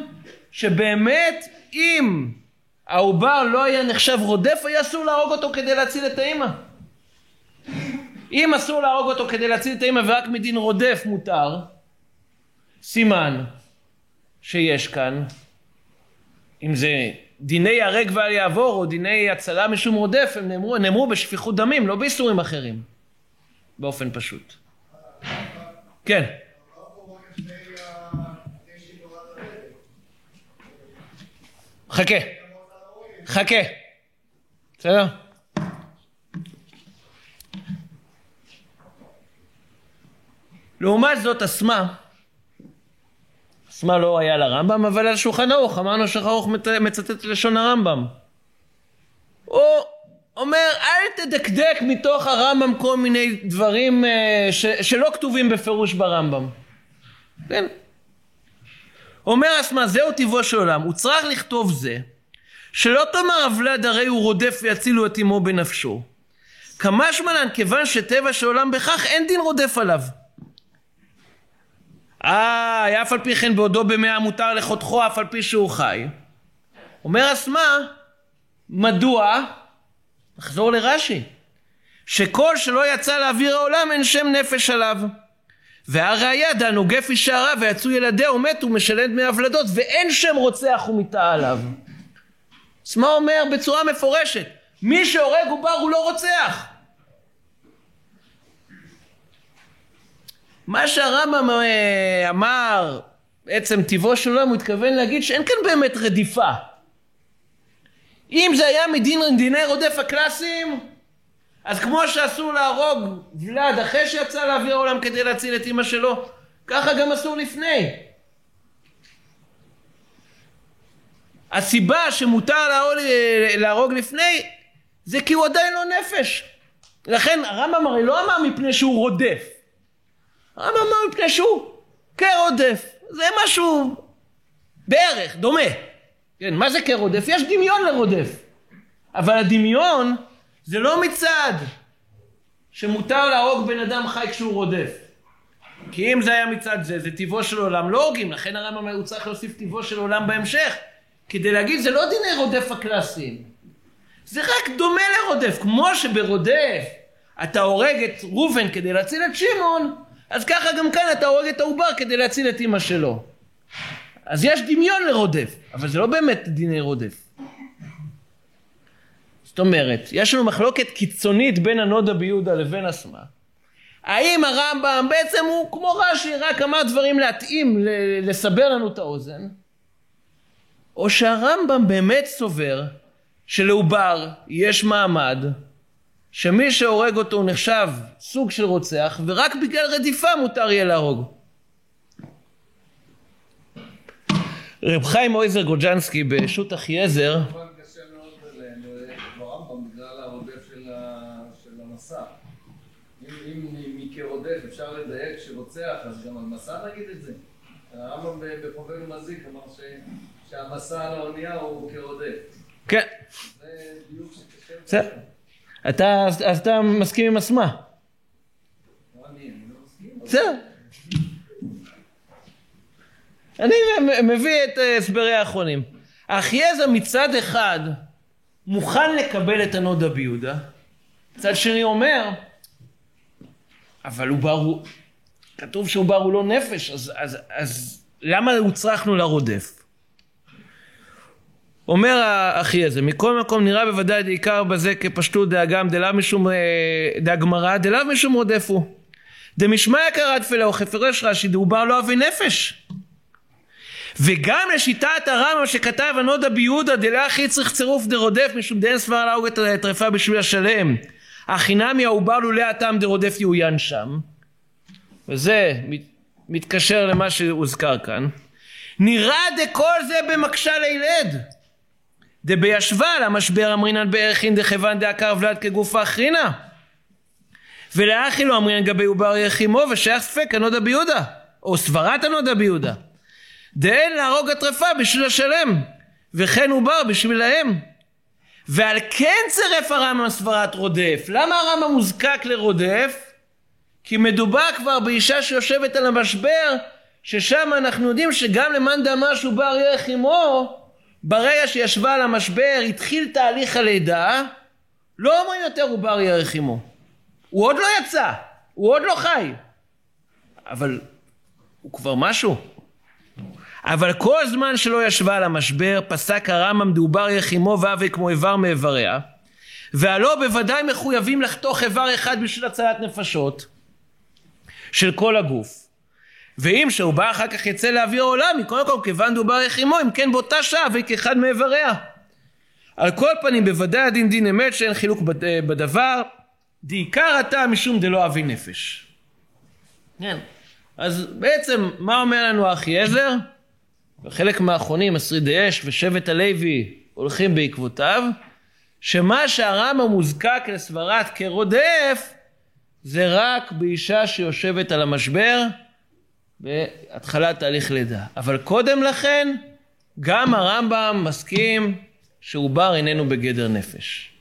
שבאמת אם העובר לא היה נחשב רודף, היה אסור להרוג אותו כדי להציל את האימא. אם אסור להרוג אותו כדי להציל את האימא ורק מדין רודף מותר, סימן שיש כאן, אם זה דיני הרג ואל יעבור או דיני הצלה משום רודף, הם נאמרו, נאמרו בשפיכות דמים, לא באיסורים אחרים, באופן פשוט. כן. חכה, חכה. בסדר? לעומת זאת, אסמה, אסמה לא היה לרמב"ם, אבל על שולחן ערוך, אמרנו שולחן ערוך מצטט לשון הרמב"ם. הוא אומר, אל תדקדק מתוך הרמב"ם כל מיני דברים אה, ש, שלא כתובים בפירוש ברמב"ם. כן. אומר אסמה, זהו טבעו של עולם, הוא צריך לכתוב זה, שלא תאמר הוולד הרי הוא רודף ויצילו את אמו בנפשו. כמה שמלן, כיוון שטבע של עולם בכך, אין דין רודף עליו. אה, אף על פי כן בעודו במאה מותר לחותכו אף על פי שהוא חי. אומר אסמה, מדוע? נחזור לרש"י. שכל שלא יצא לאוויר העולם אין שם נפש עליו. והראיה דנו גפי שערה ויצאו ילדיה ומתו משלם דמי הוולדות ואין שם רוצח ומיתה עליו. אסמה אומר בצורה מפורשת, מי שהורג עובר הוא לא רוצח. מה שהרמב"ם אה, אמר, בעצם טבעו של עולם, הוא התכוון להגיד שאין כאן באמת רדיפה. אם זה היה מדין דיני רודף הקלאסיים, אז כמו שאסור להרוג ולד אחרי שיצא לאוויר העולם כדי להציל את אמא שלו, ככה גם אסור לפני. הסיבה שמותר להרוג, לפני זה כי הוא עדיין לא נפש. לכן הרמב"ם הרי לא אמר מפני שהוא רודף. הרמב"ם אמר מפני שהוא כרודף. זה משהו בערך, דומה. כן, מה זה כרודף? יש דמיון לרודף. אבל הדמיון זה לא מצד שמותר להרוג בן אדם חי כשהוא רודף. כי אם זה היה מצד זה, זה טבעו של עולם לא הורגים, לכן הרמב"ם הוא צריך להוסיף טבעו של עולם בהמשך, כדי להגיד זה לא דיני רודף הקלאסיים. זה רק דומה לרודף, כמו שברודף אתה הורג את ראובן כדי להציל את שמעון, אז ככה גם כאן אתה הורג את העובר כדי להציל את אמא שלו. אז יש דמיון לרודף, אבל זה לא באמת דיני רודף. זאת אומרת, יש לנו מחלוקת קיצונית בין הנודה ביהודה לבין אסמה. האם הרמב"ם בעצם הוא כמו רש"י, רק אמר דברים להתאים, לסבר לנו את האוזן, או שהרמב"ם באמת סובר שלעובר יש מעמד שמי שהורג אותו הוא נחשב סוג של רוצח ורק בגלל רדיפה מותר יהיה להרוג. רב חיים אויזר גוג'נסקי בשו"ת אחיעזר כמובן קשה מאוד ברמב"ם בגלל הרודף של ה- של המסע. אם אפשר לדייק שרוצח, אז גם על מסע נגיד את זה. הרמב"ם ב- בחובל ומזיק אמר שהמסע על האונייה הוא כרודף. כן, זה דיוק שקשה. אתה, אז אתה מסכים עם אסמה. לא לא בסדר. אני מביא את אה, הסברי האחרונים. אחייזה מצד אחד מוכן לקבל את הנודה ביהודה, מצד שני אומר, אבל עובר הוא, כתוב שעובר הוא לא נפש, אז, אז, אז למה הוצרכנו לרודף? אומר אחייזה, מכל מקום נראה בוודאי דעיקר בזה כפשטות דאגם דלאו משום אה, דאגמרא דלאו משום רודף הוא. דמשמיא קראת פלאו חפרש רש"י דעובר לא אבי נפש. וגם לשיטת הרמב"ם שכתב הנודה ביהודה דלאחי צריך צירוף דרודף משום דאין סבר את הטרפה בשביל השלם. החינמי העובר לולא הטעם דרודף יעוין שם, וזה מתקשר למה שהוזכר כאן, נראה דכל זה במקשה לילד. דבישבה למשבר אמרינן בערכין דכיוון דעקר ולד כגופה אחרינה. ולאחי לא אמרינן גבי עובר יחימו ושייך ספק הנודה ביהודה, או סברת הנודה ביהודה. דאין להרוג הטרפה בשביל השלם, וכן עובר בשבילהם. ועל כן צירף הרמב"ם סברת רודף. למה הרמב"ם מוזקק לרודף? כי מדובר כבר באישה שיושבת על המשבר, ששם אנחנו יודעים שגם למאן דאמר שהוא בר ברגע שישבה על המשבר, התחיל תהליך הלידה, לא אומרים יותר הוא בר ירך עמו. הוא עוד לא יצא, הוא עוד לא חי. אבל הוא כבר משהו. אבל כל זמן שלא ישבה על המשבר, פסק הרמב"ם דעובר יחימו ואבי כמו איבר מאיבריה, והלא בוודאי מחויבים לחתוך איבר אחד בשביל הצלת נפשות של כל הגוף. ואם שהוא בא אחר כך יצא לאוויר העולם, מכל מקום כיוון דובר יחימו, אם כן באותה שעה וכאחד מאיבריה. על כל פנים בוודאי הדין דין אמת שאין חילוק בדבר, דעיקר אתה משום דלא אבי נפש. כן. אז בעצם מה אומר לנו אחיעזר? וחלק מהאחרונים, השרידי אש ושבט הלוי הולכים בעקבותיו, שמה שהרמב"ם מוזקק לסברת כרודף זה רק באישה שיושבת על המשבר בהתחלת תהליך לידה. אבל קודם לכן, גם הרמב"ם מסכים שעובר איננו בגדר נפש.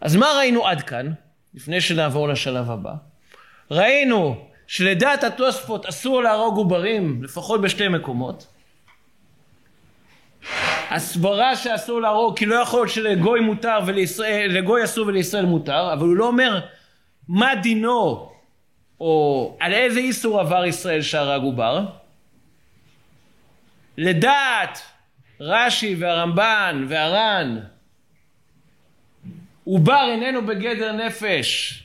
אז מה ראינו עד כאן, לפני שנעבור לשלב הבא? ראינו שלדעת התוספות אסור להרוג עוברים לפחות בשתי מקומות. הסברה שאסור להרוג כי לא יכול להיות שלגוי מותר ולגוי אסור ולישראל מותר אבל הוא לא אומר מה דינו או על איזה איסור עבר ישראל שהרג עובר לדעת רש"י והרמב"ן והר"ן עובר איננו בגדר נפש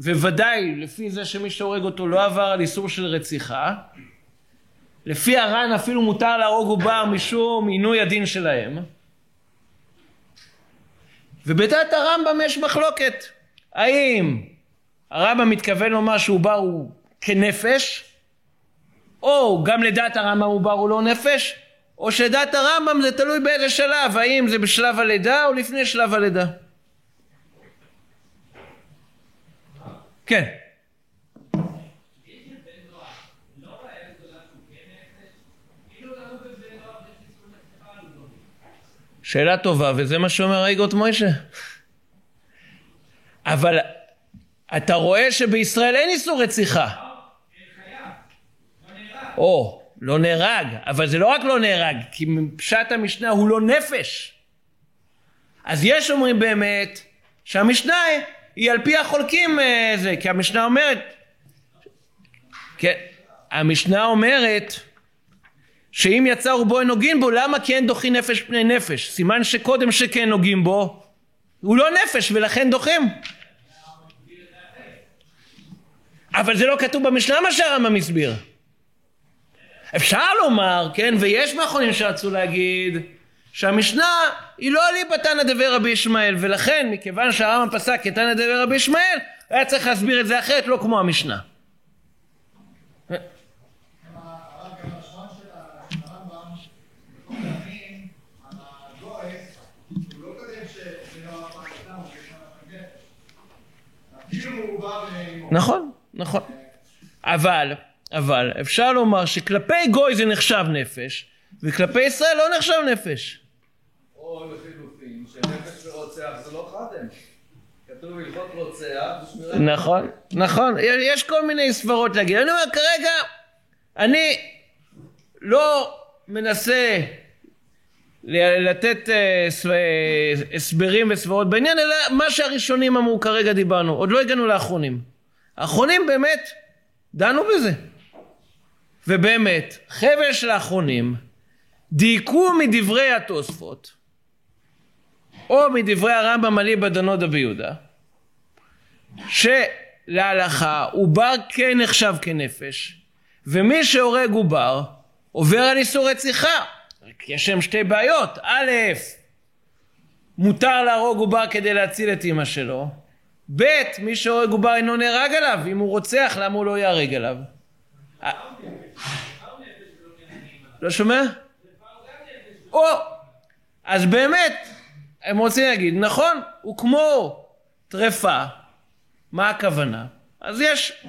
וודאי לפי זה שמי שהורג אותו לא עבר על איסור של רציחה, לפי הר"ן אפילו מותר להרוג עובר משום עינוי הדין שלהם. ובדעת הרמב"ם יש מחלוקת, האם הרמב"ם מתכוון לומר שעובר הוא כנפש, או גם לדעת הרמב"ם עובר הוא לא נפש, או שלדעת הרמב"ם זה תלוי באיזה שלב, האם זה בשלב הלידה או לפני שלב הלידה. כן. שאלה טובה, וזה מה שאומר איגות מוישה. אבל אתה רואה שבישראל אין איסור רציחה. או, לא נהרג, אבל זה לא רק לא נהרג, כי פשט המשנה הוא לא נפש. אז יש אומרים באמת שהמשנה היא על פי החולקים אה, זה, כי המשנה אומרת, כן, המשנה אומרת שאם יצא רובו אין נוגעים בו, למה כן דוחים נפש פני נפש? סימן שקודם שכן נוגעים בו, הוא לא נפש ולכן דוחים. אבל זה לא כתוב במשנה מה שהרמב"ם הסביר. אפשר לומר, כן, ויש מאחרונים שרצו להגיד, שהמשנה היא לא אליבא תנא דבר רבי ישמעאל ולכן מכיוון שהרמב"ם פסק כתנא דבר רבי ישמעאל היה צריך להסביר את זה אחרת לא כמו המשנה נכון, נכון. אבל, אבל, אפשר לומר שכלפי גוי זה נחשב נפש, וכלפי ישראל לא נחשב נפש. או לחילופין, שנפש ורוצח זה לא חדם. כתוב הלכות רוצח נכון, נכון. יש כל מיני סברות להגיד. אני אומר, כרגע, אני לא מנסה לתת אה, אה, הסברים וסברות בעניין, אלא מה שהראשונים אמרו כרגע דיברנו. עוד לא הגענו לאחרונים. האחרונים באמת דנו בזה. ובאמת, חבל של האחרונים דייקו מדברי התוספות, או מדברי הרמב"ם אליבא דנודא ביהודה, שלהלכה עובר כן נחשב כנפש, ומי שהורג עובר עובר על איסור רציחה. יש שם שתי בעיות. א', מותר להרוג עובר כדי להציל את אמא שלו, ב', מי שהורג עובר אינו נהרג עליו, אם הוא רוצח למה הוא לא ייהרג עליו? לא שומע? או, אז באמת, הם רוצים להגיד, נכון, הוא כמו טרפה, מה הכוונה? אז יש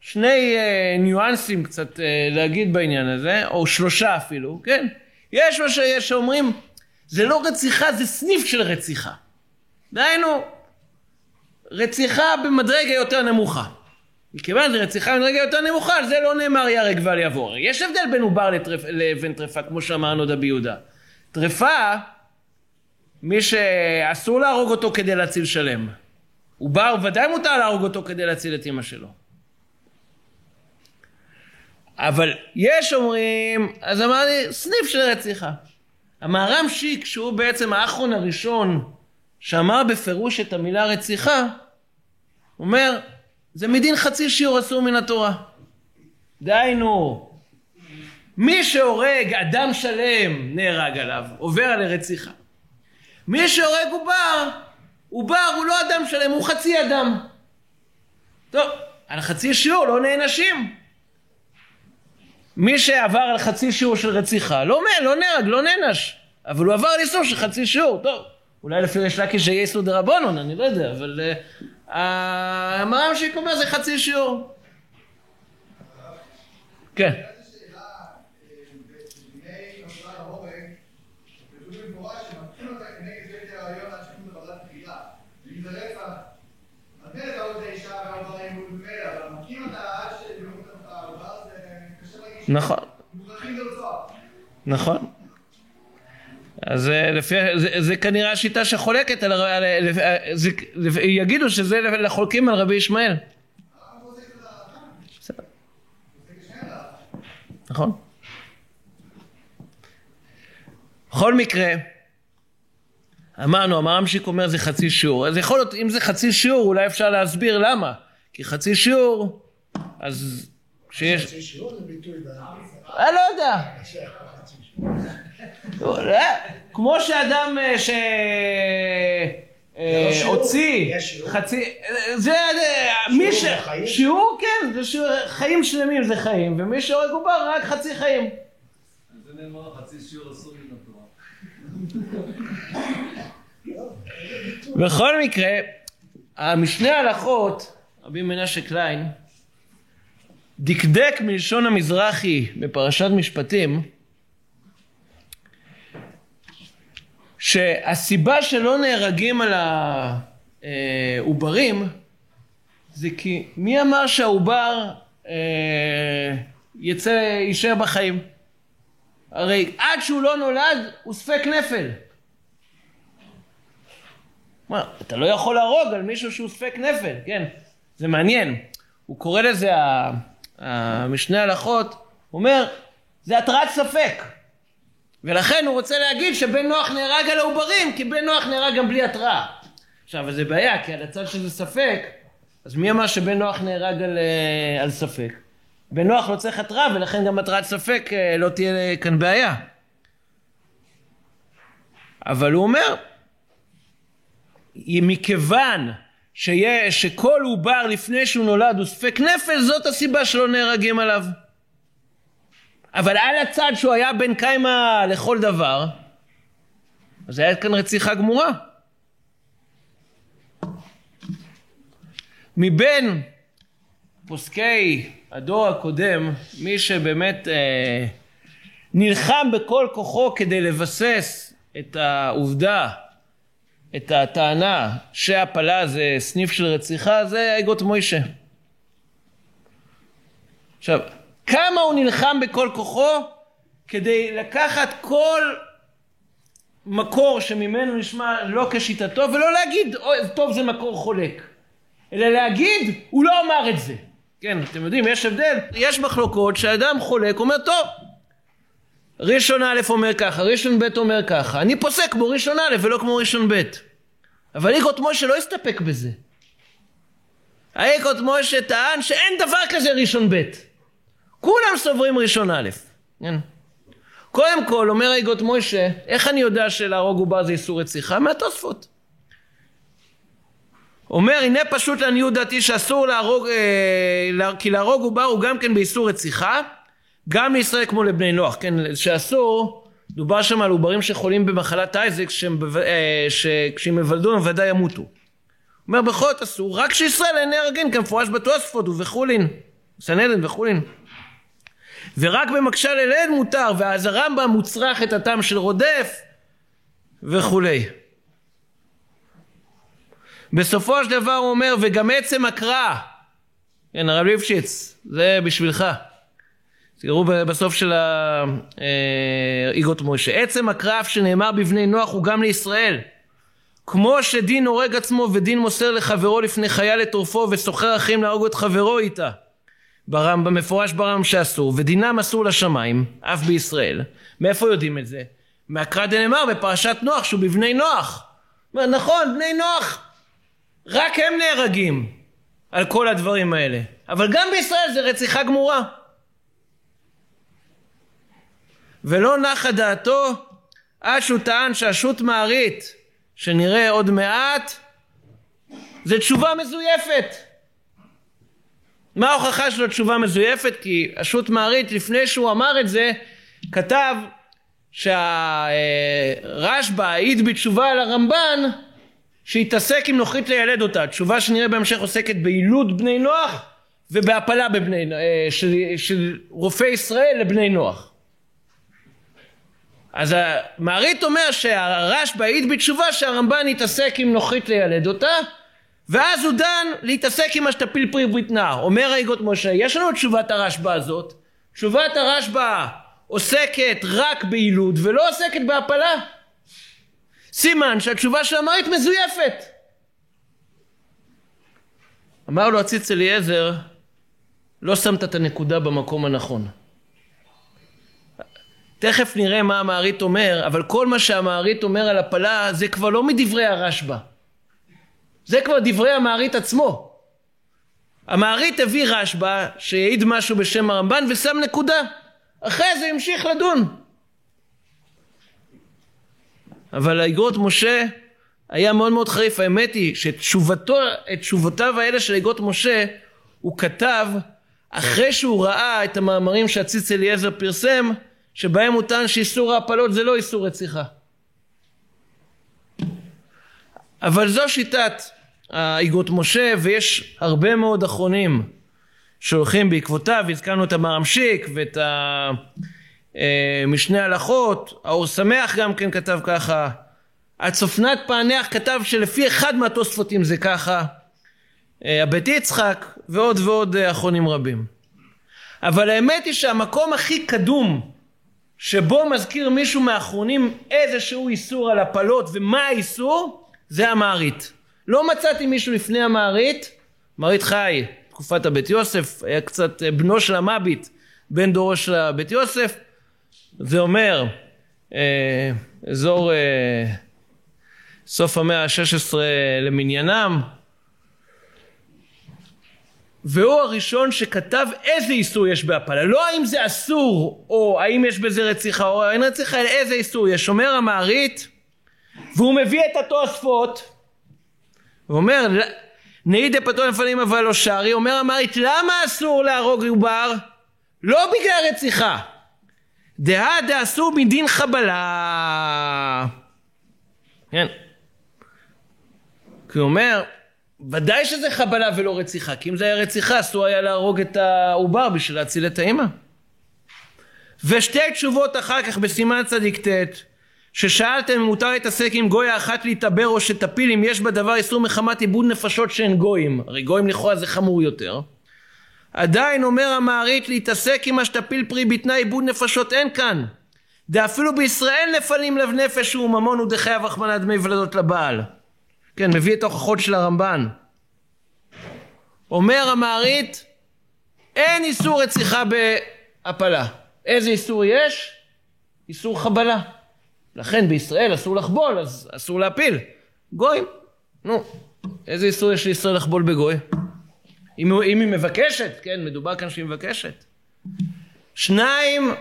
שני אה, ניואנסים קצת אה, להגיד בעניין הזה, או שלושה אפילו, כן? יש מה שיש שאומרים, זה לא רציחה, זה סניף של רציחה. דהיינו, רציחה במדרגה יותר נמוכה. מכיוון שזה רציחה במדרגה יותר נמוכה, על זה לא נאמר ייהרג ואל יעבור. יש הבדל בין עובר לטרפ, לבין טרפה, כמו שאמרנו דבי יהודה. טרפה, מי שאסור להרוג אותו כדי להציל שלם. עובר ודאי מותר להרוג אותו כדי להציל את אמא שלו. אבל יש אומרים, אז אמרתי, סניף של רציחה. המהר"ם שיק, שהוא בעצם האחרון הראשון שאמר בפירוש את המילה רציחה, אומר, זה מדין חצי שיעור אסור מן התורה. דהיינו, מי שהורג אדם שלם נהרג עליו, עובר על הרציחה. מי שהורג עובר, עובר הוא לא אדם שלם, הוא חצי אדם. טוב, על חצי שיעור לא נענשים. מי שעבר על חצי שיעור של רציחה, לא, לא נהרג, לא נענש. אבל הוא עבר על איסור של חצי שיעור, טוב. אולי לפי ריש לקיש שיהיה איסור דרבנון, אני לא יודע, אבל המר"ם uh, שקובע זה חצי שיעור. כן. נכון. נכון. אז אה, לפי, זה, זה כנראה השיטה שחולקת על, על זה, יגידו שזה לחולקים על רבי ישמעאל. נכון. בכל מקרה, אמרנו, המרמשיק אומר זה חצי שיעור. אז יכול להיות, אם זה חצי שיעור, אולי אפשר להסביר למה. כי חצי שיעור, אז שיש... חצי שיעור זה ביטוי אני לא יודע. כמו שאדם אה, שהוציא אה, חצי, זה מי ש... שיעור כן, זה שיעור, חיים שלמים זה חיים, ומי שהורג עובר רק חצי חיים. זה נאמר חצי שיעור אסור מן התורה. בכל מקרה, המשנה הלכות, רבי מנשה קליין, דקדק מלשון המזרחי בפרשת משפטים, שהסיבה שלא נהרגים על העוברים זה כי מי אמר שהעובר אה, יצא, יישאר בחיים? הרי עד שהוא לא נולד הוא ספק נפל. מה, אתה לא יכול להרוג על מישהו שהוא ספק נפל, כן? זה מעניין. הוא קורא לזה, המשנה הלכות, אומר, זה התרעת ספק. ולכן הוא רוצה להגיד שבן נוח נהרג על העוברים, כי בן נוח נהרג גם בלי התראה. עכשיו, זה בעיה, כי על הצד שזה ספק, אז מי אמר שבן נוח נהרג על, אה, על ספק? בן נוח לא צריך התראה, ולכן גם התראת ספק אה, לא תהיה כאן בעיה. אבל הוא אומר, מכיוון שיה, שכל עובר לפני שהוא נולד הוא ספק נפל, זאת הסיבה שלא נהרגים עליו. אבל על הצד שהוא היה בן קיימא לכל דבר, אז היה כאן רציחה גמורה. מבין פוסקי הדור הקודם, מי שבאמת אה, נלחם בכל כוחו כדי לבסס את העובדה, את הטענה שהפלה זה סניף של רציחה, זה איגות מוישה. עכשיו, כמה הוא נלחם בכל כוחו כדי לקחת כל מקור שממנו נשמע לא כשיטתו ולא להגיד טוב זה מקור חולק אלא להגיד הוא לא אמר את זה כן אתם יודעים יש הבדל. יש מחלוקות שאדם חולק אומר טוב ראשון א' אומר ככה ראשון ב' אומר ככה אני פוסק כמו ראשון א' ולא כמו ראשון ב' אבל איגות משה לא הסתפק בזה. איגות משה טען שאין דבר כזה ראשון ב' כולם סוברים ראשון א', כן? קודם כל, אומר איגות מוישה, איך אני יודע שלהרוג עובר זה איסור רציחה? מהתוספות. אומר הנה פשוט לעניות דעתי שאסור להרוג, אה, כי להרוג עובר הוא גם כן באיסור רציחה, גם לישראל כמו לבני נוח, כן, שאסור, דובר שם על עוברים שחולים במחלת אייזק אה, שכשהם יוולדו הם ודאי ימותו. אומר בכל זאת אסור, רק שישראל אין נהרגים כמפורש בתוספות ובחולין, סנדן וחולין. ורק במקשה לילד מותר, ואז הרמב"ם מוצרח את הטעם של רודף וכולי. בסופו של דבר הוא אומר, וגם עצם הקרא, כן, הרב ליפשיץ, זה בשבילך. תראו בסוף של האיגות אה, משה. עצם הקרב שנאמר בבני נוח הוא גם לישראל. כמו שדין הורג עצמו ודין מוסר לחברו לפני חייל לטורפו וסוחר אחים להרוג את חברו איתה. ברמב"ם, מפורש ברמב"ם שאסור, ודינם אסור לשמיים, אף בישראל. מאיפה יודעים את זה? מהקרא דנאמר בפרשת נוח, שהוא בבני נוח. נכון, בני נוח, רק הם נהרגים על כל הדברים האלה. אבל גם בישראל זה רציחה גמורה. ולא נחה דעתו עד שהוא טען שהשו"ת מערית שנראה עוד מעט זה תשובה מזויפת. מה ההוכחה שלו תשובה מזויפת? כי השו"ת מערית לפני שהוא אמר את זה כתב שהרשב"א העיד בתשובה על הרמב"ן שהתעסק עם נוחית לילד אותה. תשובה שנראה בהמשך עוסקת ביילוד בני נוח ובהפלה בבני, אה, של, של רופאי ישראל לבני נוח. אז המערית אומר שהרשב"א העיד בתשובה שהרמב"ן התעסק עם נוחית לילד אותה ואז הוא דן להתעסק עם השתפיל פרי ברית. אומר היגות משה, יש לנו את תשובת הרשב"א הזאת. תשובת הרשב"א עוסקת רק ביילוד ולא עוסקת בהפלה. סימן שהתשובה של המערית מזויפת. אמר לו הציץ אליעזר, לא שמת את הנקודה במקום הנכון. תכף נראה מה המערית אומר, אבל כל מה שהמערית אומר על הפלה זה כבר לא מדברי הרשב"א. זה כבר דברי המערית עצמו. המערית הביא רשב"א שהעיד משהו בשם הרמב"ן ושם נקודה. אחרי זה המשיך לדון. אבל האגרות משה היה מאוד מאוד חריף. האמת היא שתשובתו, את תשובותיו האלה של אגרות משה הוא כתב אחרי שהוא ראה את המאמרים שהציץ אליעזר פרסם שבהם הוא טען שאיסור ההפלות זה לא איסור רציחה. אבל זו שיטת האיגרות משה ויש הרבה מאוד אחרונים שהולכים בעקבותיו, הזכרנו את המרמשיק ואת המשנה אה, הלכות, האור שמח גם כן כתב ככה, הצופנת פענח כתב שלפי אחד מהתוספותים זה ככה, אה, הבית יצחק ועוד ועוד אה, אחרונים רבים. אבל האמת היא שהמקום הכי קדום שבו מזכיר מישהו מהאחרונים איזשהו איסור על הפלות ומה האיסור? זה המערית. לא מצאתי מישהו לפני המערית, מערית חי, תקופת הבית יוסף, היה קצת אה, בנו של המביט, בן דורו של הבית יוסף, זה אומר אה, אזור אה, סוף המאה ה-16 למניינם, והוא הראשון שכתב איזה איסור יש בהפלה. לא האם זה אסור, או האם יש בזה רציחה, או אין רציחה, אלא איזה איסור יש. אומר המערית, והוא מביא את התוספות, הוא אומר, נעידי פתרון לפנים אבל לא שרי, אומר המערית, למה אסור להרוג עובר? לא בגלל רציחה. דהא דאסור מדין חבלה. כן. כי הוא אומר, ודאי שזה חבלה ולא רציחה, כי אם זה היה רציחה אסור היה להרוג את העובר בשביל להציל את האמא. ושתי תשובות אחר כך בסימן צדיק ט' ששאלתם אם מותר להתעסק עם גויה אחת להתעבר או שתפיל אם יש בדבר איסור מחמת עיבוד נפשות שאין גויים הרי גויים לכאורה זה חמור יותר עדיין אומר המערית להתעסק עם השתפיל פרי בתנאי עיבוד נפשות אין כאן דאפילו בישראל נפלים לב נפש וממון ודחייב רחמנא דמי ולדות לבעל כן, מביא את ההוכחות של הרמב"ן. אומר המערית, אין איסור רציחה בהפלה. איזה איסור יש? איסור חבלה. לכן בישראל אסור לחבול, אז אסור להפיל. גויים, נו, איזה איסור יש לישראל לחבול בגוי? אם, אם היא מבקשת, כן, מדובר כאן שהיא מבקשת. שניים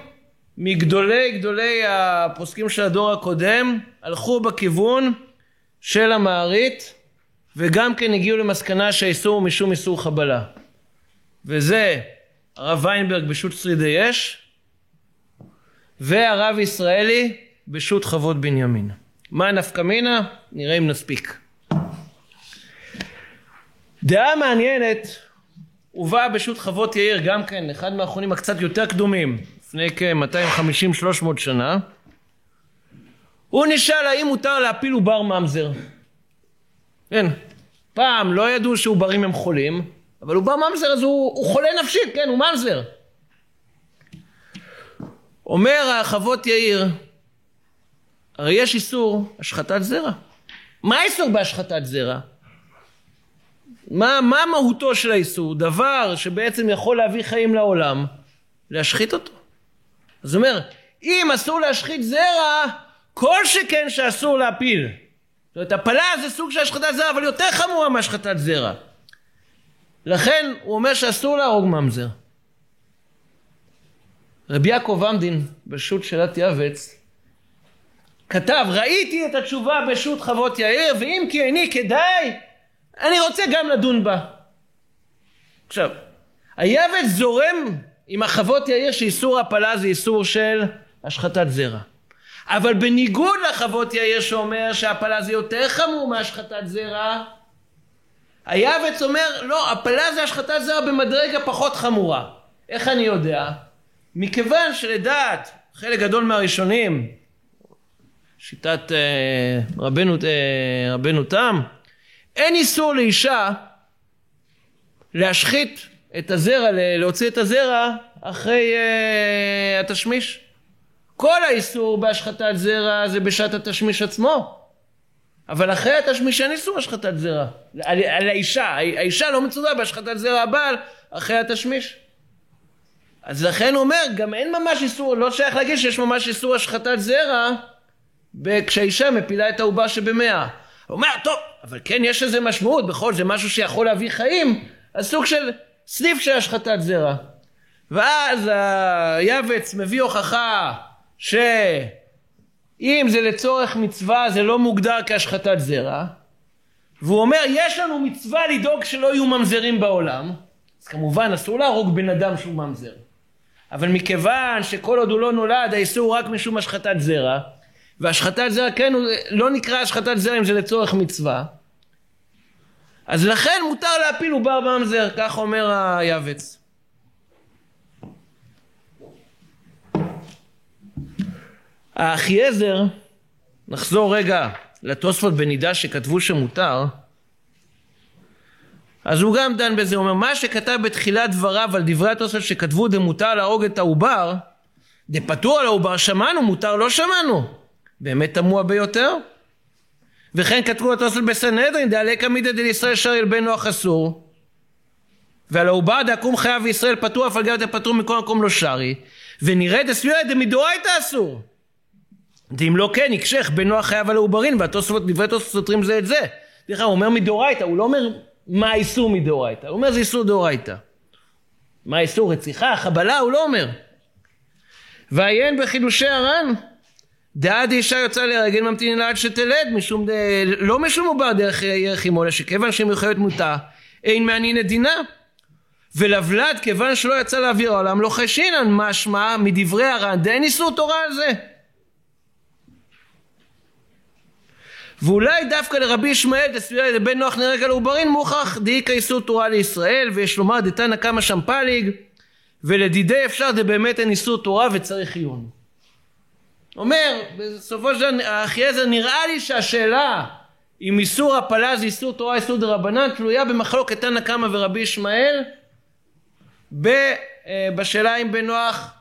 מגדולי גדולי הפוסקים של הדור הקודם הלכו בכיוון של המערית וגם כן הגיעו למסקנה שהאיסור הוא משום איסור חבלה. וזה הרב ויינברג בשו"ת שרידי אש, והרב ישראלי בשו"ת חוות בנימין. מה נפקא מינה? נראה אם נספיק. דעה מעניינת הובאה בשו"ת חוות יאיר גם כן, אחד מהאחרונים הקצת יותר קדומים, לפני כ-250-300 שנה. הוא נשאל האם מותר להפיל עובר ממזר. כן, פעם לא ידעו שעוברים הם חולים, אבל עובר ממזר אז הוא, הוא חולה נפשית, כן, הוא ממזר. אומר החוות יאיר, הרי יש איסור השחתת זרע. מה האיסור בהשחתת זרע? מה, מה מהותו של האיסור? דבר שבעצם יכול להביא חיים לעולם, להשחית אותו. אז אומר, אם אסור להשחית זרע, כל שכן שאסור להפיל. זאת אומרת, הפלה זה סוג של השחתת זרע, אבל יותר חמורה מהשחתת זרע. לכן הוא אומר שאסור להרוג ממזר. רבי יעקב עמדין, בשו"ת שאלת יעבץ, כתב, ראיתי את התשובה בשו"ת חוות יאיר, ואם כי איני כדאי, אני רוצה גם לדון בה. עכשיו, היעבץ זורם עם החוות יאיר שאיסור הפלה זה איסור של השחתת זרע. אבל בניגוד לחוות יאיר שאומר שהפלה זה יותר חמור מהשחתת זרע, היעבץ אומר, לא, הפלה זה השחתת זרע במדרגה פחות חמורה. איך אני יודע? מכיוון שלדעת חלק גדול מהראשונים, שיטת אה, רבנו, אה, רבנו תם, אין איסור לאישה להשחית את הזרע, להוציא את הזרע אחרי אה, התשמיש. כל האיסור בהשחתת זרע זה בשעת התשמיש עצמו. אבל אחרי התשמיש אין איסור השחתת זרע. על, על האישה, האישה לא מצודה בהשחתת זרע הבעל אחרי התשמיש. אז לכן הוא אומר, גם אין ממש איסור, לא שייך להגיד שיש ממש איסור השחתת זרע כשהאישה מפילה את העובר שבמאה. הוא אומר, טוב, אבל כן יש לזה משמעות, בכל זה משהו שיכול להביא חיים, אז סוג של סניף של השחתת זרע. ואז היעבץ מביא הוכחה שאם זה לצורך מצווה זה לא מוגדר כהשחתת זרע, והוא אומר, יש לנו מצווה לדאוג שלא יהיו ממזרים בעולם, אז כמובן אסור להרוג בן אדם שהוא ממזר. אבל מכיוון שכל עוד הוא לא נולד, האיסור רק משום השחתת זרע, והשחתת זרע כן, לא נקרא השחתת זרע אם זה לצורך מצווה, אז לכן מותר להפיל עובר בממזר, כך אומר היעבץ. האחייזר, נחזור רגע לתוספות בנידה שכתבו שמותר, אז הוא גם דן בזה, הוא אומר, מה שכתב בתחילת דבריו על דברי התוספות שכתבו דמותר להרוג את העובר, דפטור על העובר שמענו, מותר לא שמענו. באמת תמוה ביותר. וכן כתבו התוספות בסנהדרין, דעלקא מידא דלישראל שר ילבנו החסור. ועל העובר דעקום חייו וישראל פטור, אף על גב דפטור מכל מקום לא שרי. ונראה דסבירה דמדאורייתא אסור. ואם לא כן, יקשך בנו החייו על העוברין, והתוספות, דברי תוספות סותרים זה את זה. דרך אגב, הוא אומר מדאורייתא, הוא לא אומר מה האיסור מדאורייתא, הוא אומר זה איסור דאורייתא. מה האיסור רציחה, חבלה, הוא לא אומר. ועיין בחידושי הר"ן, דעד אישה יוצאה לרגל ממתינים לה עד שתלד, משום, ד... לא משום עובר דרך ירך עמו, אלא שכיוון שהיא מיוחדת מותה, אין מעניין את דינה. ולבלד, כיוון שלא יצא לאוויר העולם, לא חשינן, משמע מדברי הר"ן, דאין איסור תורה על זה. ואולי דווקא לרבי ישמעאל דסבירה לבן נוח נהרג על עוברין מוכח דאיכא איסור תורה לישראל ויש לומר דתנא קמא שם פליג ולדידי אפשר דבאמת אין איסור תורה וצריך עיון. אומר בסופו של דבר אחייעזר נראה לי שהשאלה אם איסור הפלה זה איסור תורה איסור דרבנן תלויה במחלוקת תנא קמא ורבי ישמעאל בשאלה אם בן נוח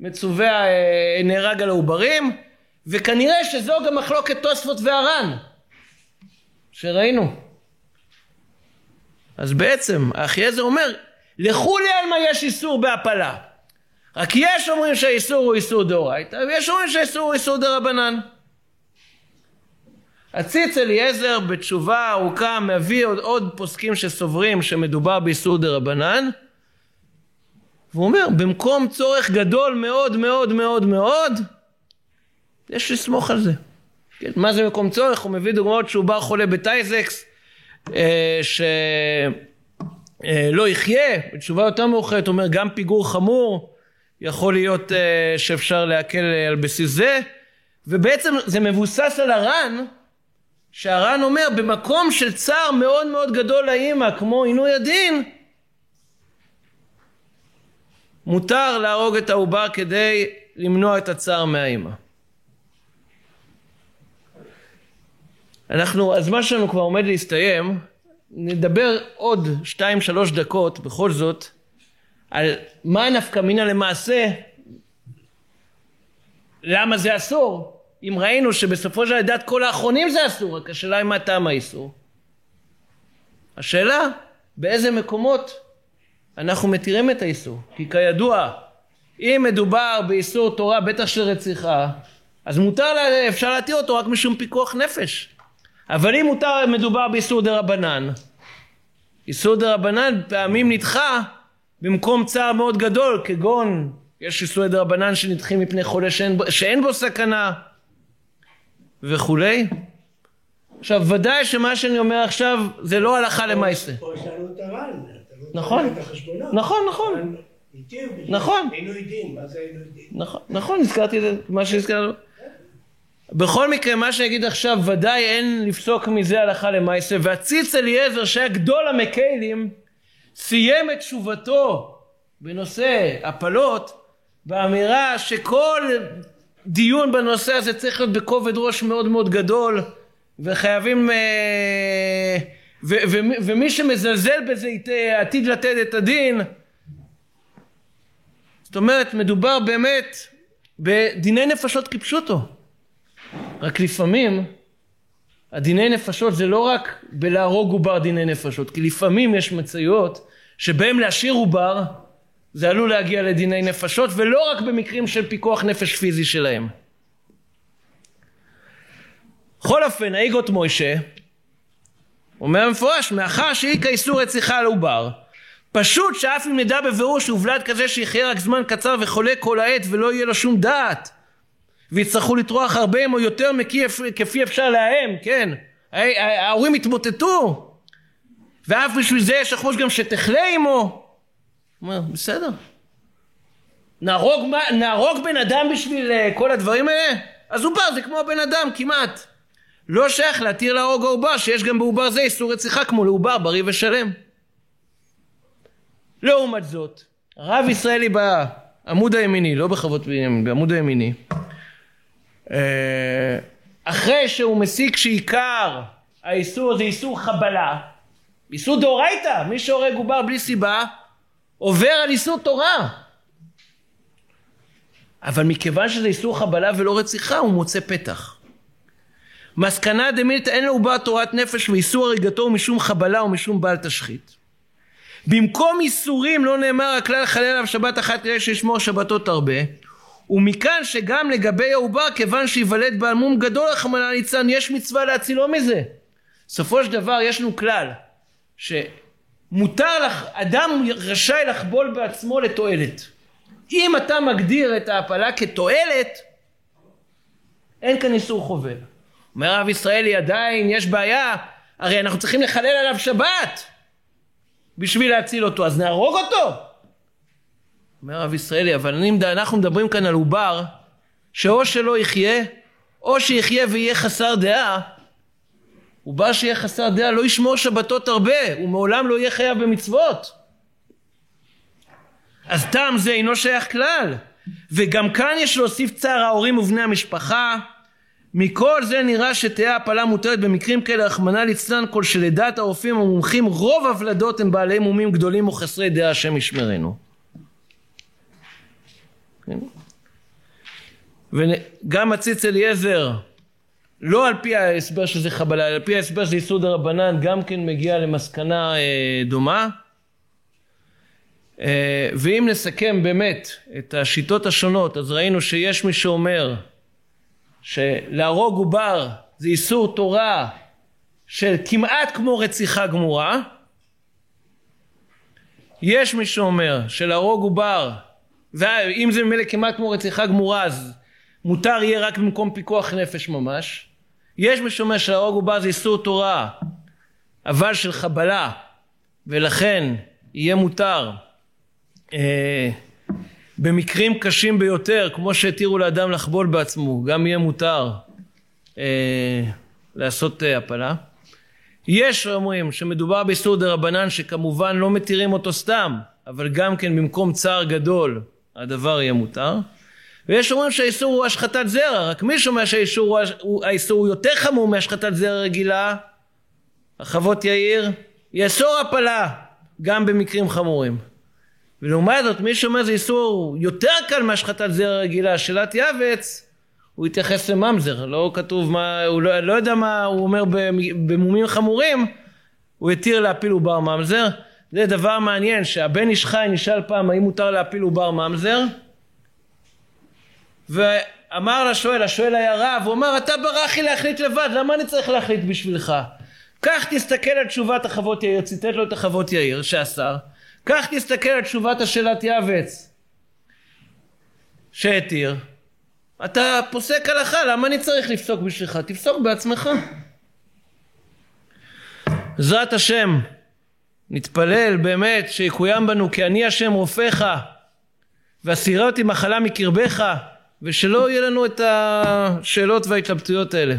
מצווה נהרג על העוברים וכנראה שזו גם מחלוקת תוספות והר"ן שראינו. אז בעצם האחייזר אומר לכולי עלמא יש איסור בהפלה רק יש אומרים שהאיסור הוא איסור דאורייתא ויש אומרים שהאיסור הוא איסור דרבנן. הציץ אליעזר בתשובה ארוכה מביא עוד, עוד פוסקים שסוברים שמדובר באיסור דרבנן והוא אומר במקום צורך גדול מאוד מאוד מאוד מאוד יש לסמוך על זה. כן, מה זה מקום צורך? הוא מביא דוגמאות שהוא בר חולה בטייזקס, אה, שלא יחיה, בתשובה יותר מאוחרת אומר גם פיגור חמור יכול להיות אה, שאפשר להקל על בסיס זה. ובעצם זה מבוסס על הר"ן שהר"ן אומר במקום של צער מאוד מאוד גדול לאימא כמו עינוי הדין מותר להרוג את העובר כדי למנוע את הצער מהאימא. אנחנו, הזמן שלנו כבר עומד להסתיים, נדבר עוד שתיים שלוש דקות בכל זאת על מה נפקא מינה למעשה, למה זה אסור, אם ראינו שבסופו של לדעת כל האחרונים זה אסור, רק השאלה היא מה טעם האיסור. השאלה באיזה מקומות אנחנו מתירים את האיסור, כי כידוע אם מדובר באיסור תורה בטח של רציחה אז מותר, אפשר להתיר אותו רק משום פיקוח נפש. אבל אם מותר, מדובר באיסור דה רבנן. איסור דה רבנן פעמים נדחה במקום צער מאוד גדול כגון יש איסורי דה רבנן שנדחים מפני חולה שאין, שאין בו סכנה וכולי עכשיו ודאי שמה שאני אומר עכשיו זה לא הלכה למעשה פה יש לנו את הר"ן. נכון. נכון, נכון. נכון. עינוי דין, מה זה? נכון, נכון, הזכרתי את מה שהזכרנו. בכל מקרה, מה שאני אגיד עכשיו, ודאי אין לפסוק מזה הלכה למעשה. והציץ אליעזר, שהיה גדול המקיילים, סיים את תשובתו בנושא הפלות, באמירה שכל דיון בנושא הזה צריך להיות בכובד ראש מאוד מאוד גדול, וחייבים... אה, ו, ו, ומי שמזלזל בזה עתיד לתת את הדין. זאת אומרת, מדובר באמת בדיני נפשות כפשוטו. רק לפעמים הדיני נפשות זה לא רק בלהרוג עובר דיני נפשות, כי לפעמים יש מצויות שבהם להשאיר עובר זה עלול להגיע לדיני נפשות, ולא רק במקרים של פיקוח נפש פיזי שלהם. בכל אופן, האיגות מוישה אומר במפורש, מאחר שאיכא איסור רציחה על עובר, פשוט שאף אם נדע בבירור שהובלד כזה שיחיה רק זמן קצר וחולה כל העת ולא יהיה לו שום דעת ויצטרכו לטרוח הרבה או יותר מכפי אפשר להם, כן, ההורים יתמוטטו ואף בשביל זה יש אחוז גם שתכלה עמו אומר בסדר נהרוג, נהרוג בן אדם בשביל אה, כל הדברים האלה? אז עובר זה כמו בן אדם כמעט לא שייך להתיר להרוג העובר שיש גם בעובר זה איסור רציחה כמו לעובר בריא ושלם. לעומת זאת, רב ישראלי בעמוד הימיני, לא בחוות בנימין, בעמוד הימיני, אה, אחרי שהוא מסיק שעיקר האיסור זה איסור חבלה, איסור דאורייתא, מי שהורג עובר בלי סיבה, עובר על איסור תורה. אבל מכיוון שזה איסור חבלה ולא רציחה, הוא מוצא פתח. מסקנה דמילתא אין לעובר תורת נפש ואיסור הריגתו משום חבלה או משום בעל תשחית. במקום איסורים לא נאמר הכלל חלל עליו שבת אחת כדי שישמור שבתות הרבה ומכאן שגם לגבי העובר כיוון שיוולד בעל מום גדול רחמנא ליצלן יש מצווה להצילו מזה. בסופו של דבר יש לנו כלל שמותר לך, אדם רשאי לחבול בעצמו לתועלת. אם אתה מגדיר את ההפלה כתועלת אין כאן איסור חובל. אומר הרב ישראלי עדיין יש בעיה הרי אנחנו צריכים לחלל עליו שבת בשביל להציל אותו אז נהרוג אותו אומר הרב ישראלי אבל אני, אנחנו מדברים כאן על עובר שאו שלא יחיה או שיחיה ויהיה חסר דעה עובר שיהיה חסר דעה לא ישמור שבתות הרבה הוא מעולם לא יהיה חייב במצוות אז טעם זה אינו שייך כלל וגם כאן יש להוסיף צער ההורים ובני המשפחה מכל זה נראה שתהא הפלה מותרת במקרים כאלה רחמנא ליצלן כל שלדעת הרופאים המומחים רוב הוולדות הם בעלי מומים גדולים או חסרי דעה השם ישמרנו. כן? וגם הציץ אליעזר לא על פי ההסבר שזה חבלה על פי ההסבר שזה יסוד הרבנן גם כן מגיע למסקנה אה, דומה. אה, ואם נסכם באמת את השיטות השונות אז ראינו שיש מי שאומר שלהרוג עובר זה איסור תורה של כמעט כמו רציחה גמורה. יש מי שאומר שלהרוג עובר ואם זה ממילא כמעט כמו רציחה גמורה אז מותר יהיה רק במקום פיקוח נפש ממש יש מי שאומר שלהרוג עובר זה איסור תורה אבל של חבלה, ולכן יהיה מותר אה, במקרים קשים ביותר, כמו שהתירו לאדם לחבול בעצמו, גם יהיה מותר אה, לעשות אה, הפלה. יש אומרים שמדובר באיסור דה רבנן שכמובן לא מתירים אותו סתם, אבל גם כן במקום צער גדול הדבר יהיה מותר. ויש אומרים שהאיסור הוא השחתת זרע, רק מי שאומר שהאיסור הוא, הוא יותר חמור מהשחתת זרע רגילה, החוות יאיר, יאסור הפלה גם במקרים חמורים. ולעומת זאת מי שאומר זה איסור יותר קל מהשחתת זרע רגילה, שאלת יעבץ, הוא התייחס לממזר, לא כתוב מה, הוא לא, לא יודע מה הוא אומר במומים חמורים, הוא התיר להפיל עובר ממזר. זה דבר מעניין שהבן איש חי נשאל פעם האם מותר להפיל עובר ממזר ואמר לשואל, השואל היה רב, הוא אמר אתה ברח לי להחליט לבד, למה אני צריך להחליט בשבילך? כך תסתכל על תשובת החוות יאיר, ציטט לו את החוות יאיר שאסר, כך תסתכל על תשובת השאלת יעבץ שהתיר, אתה פוסק הלכה, למה אני צריך לפסוק בשבילך? תפסוק בעצמך. בעזרת השם, נתפלל באמת שיקוים בנו כי אני השם רופאך והסירה אותי מחלה מקרבך ושלא יהיה לנו את השאלות וההתלבטויות האלה.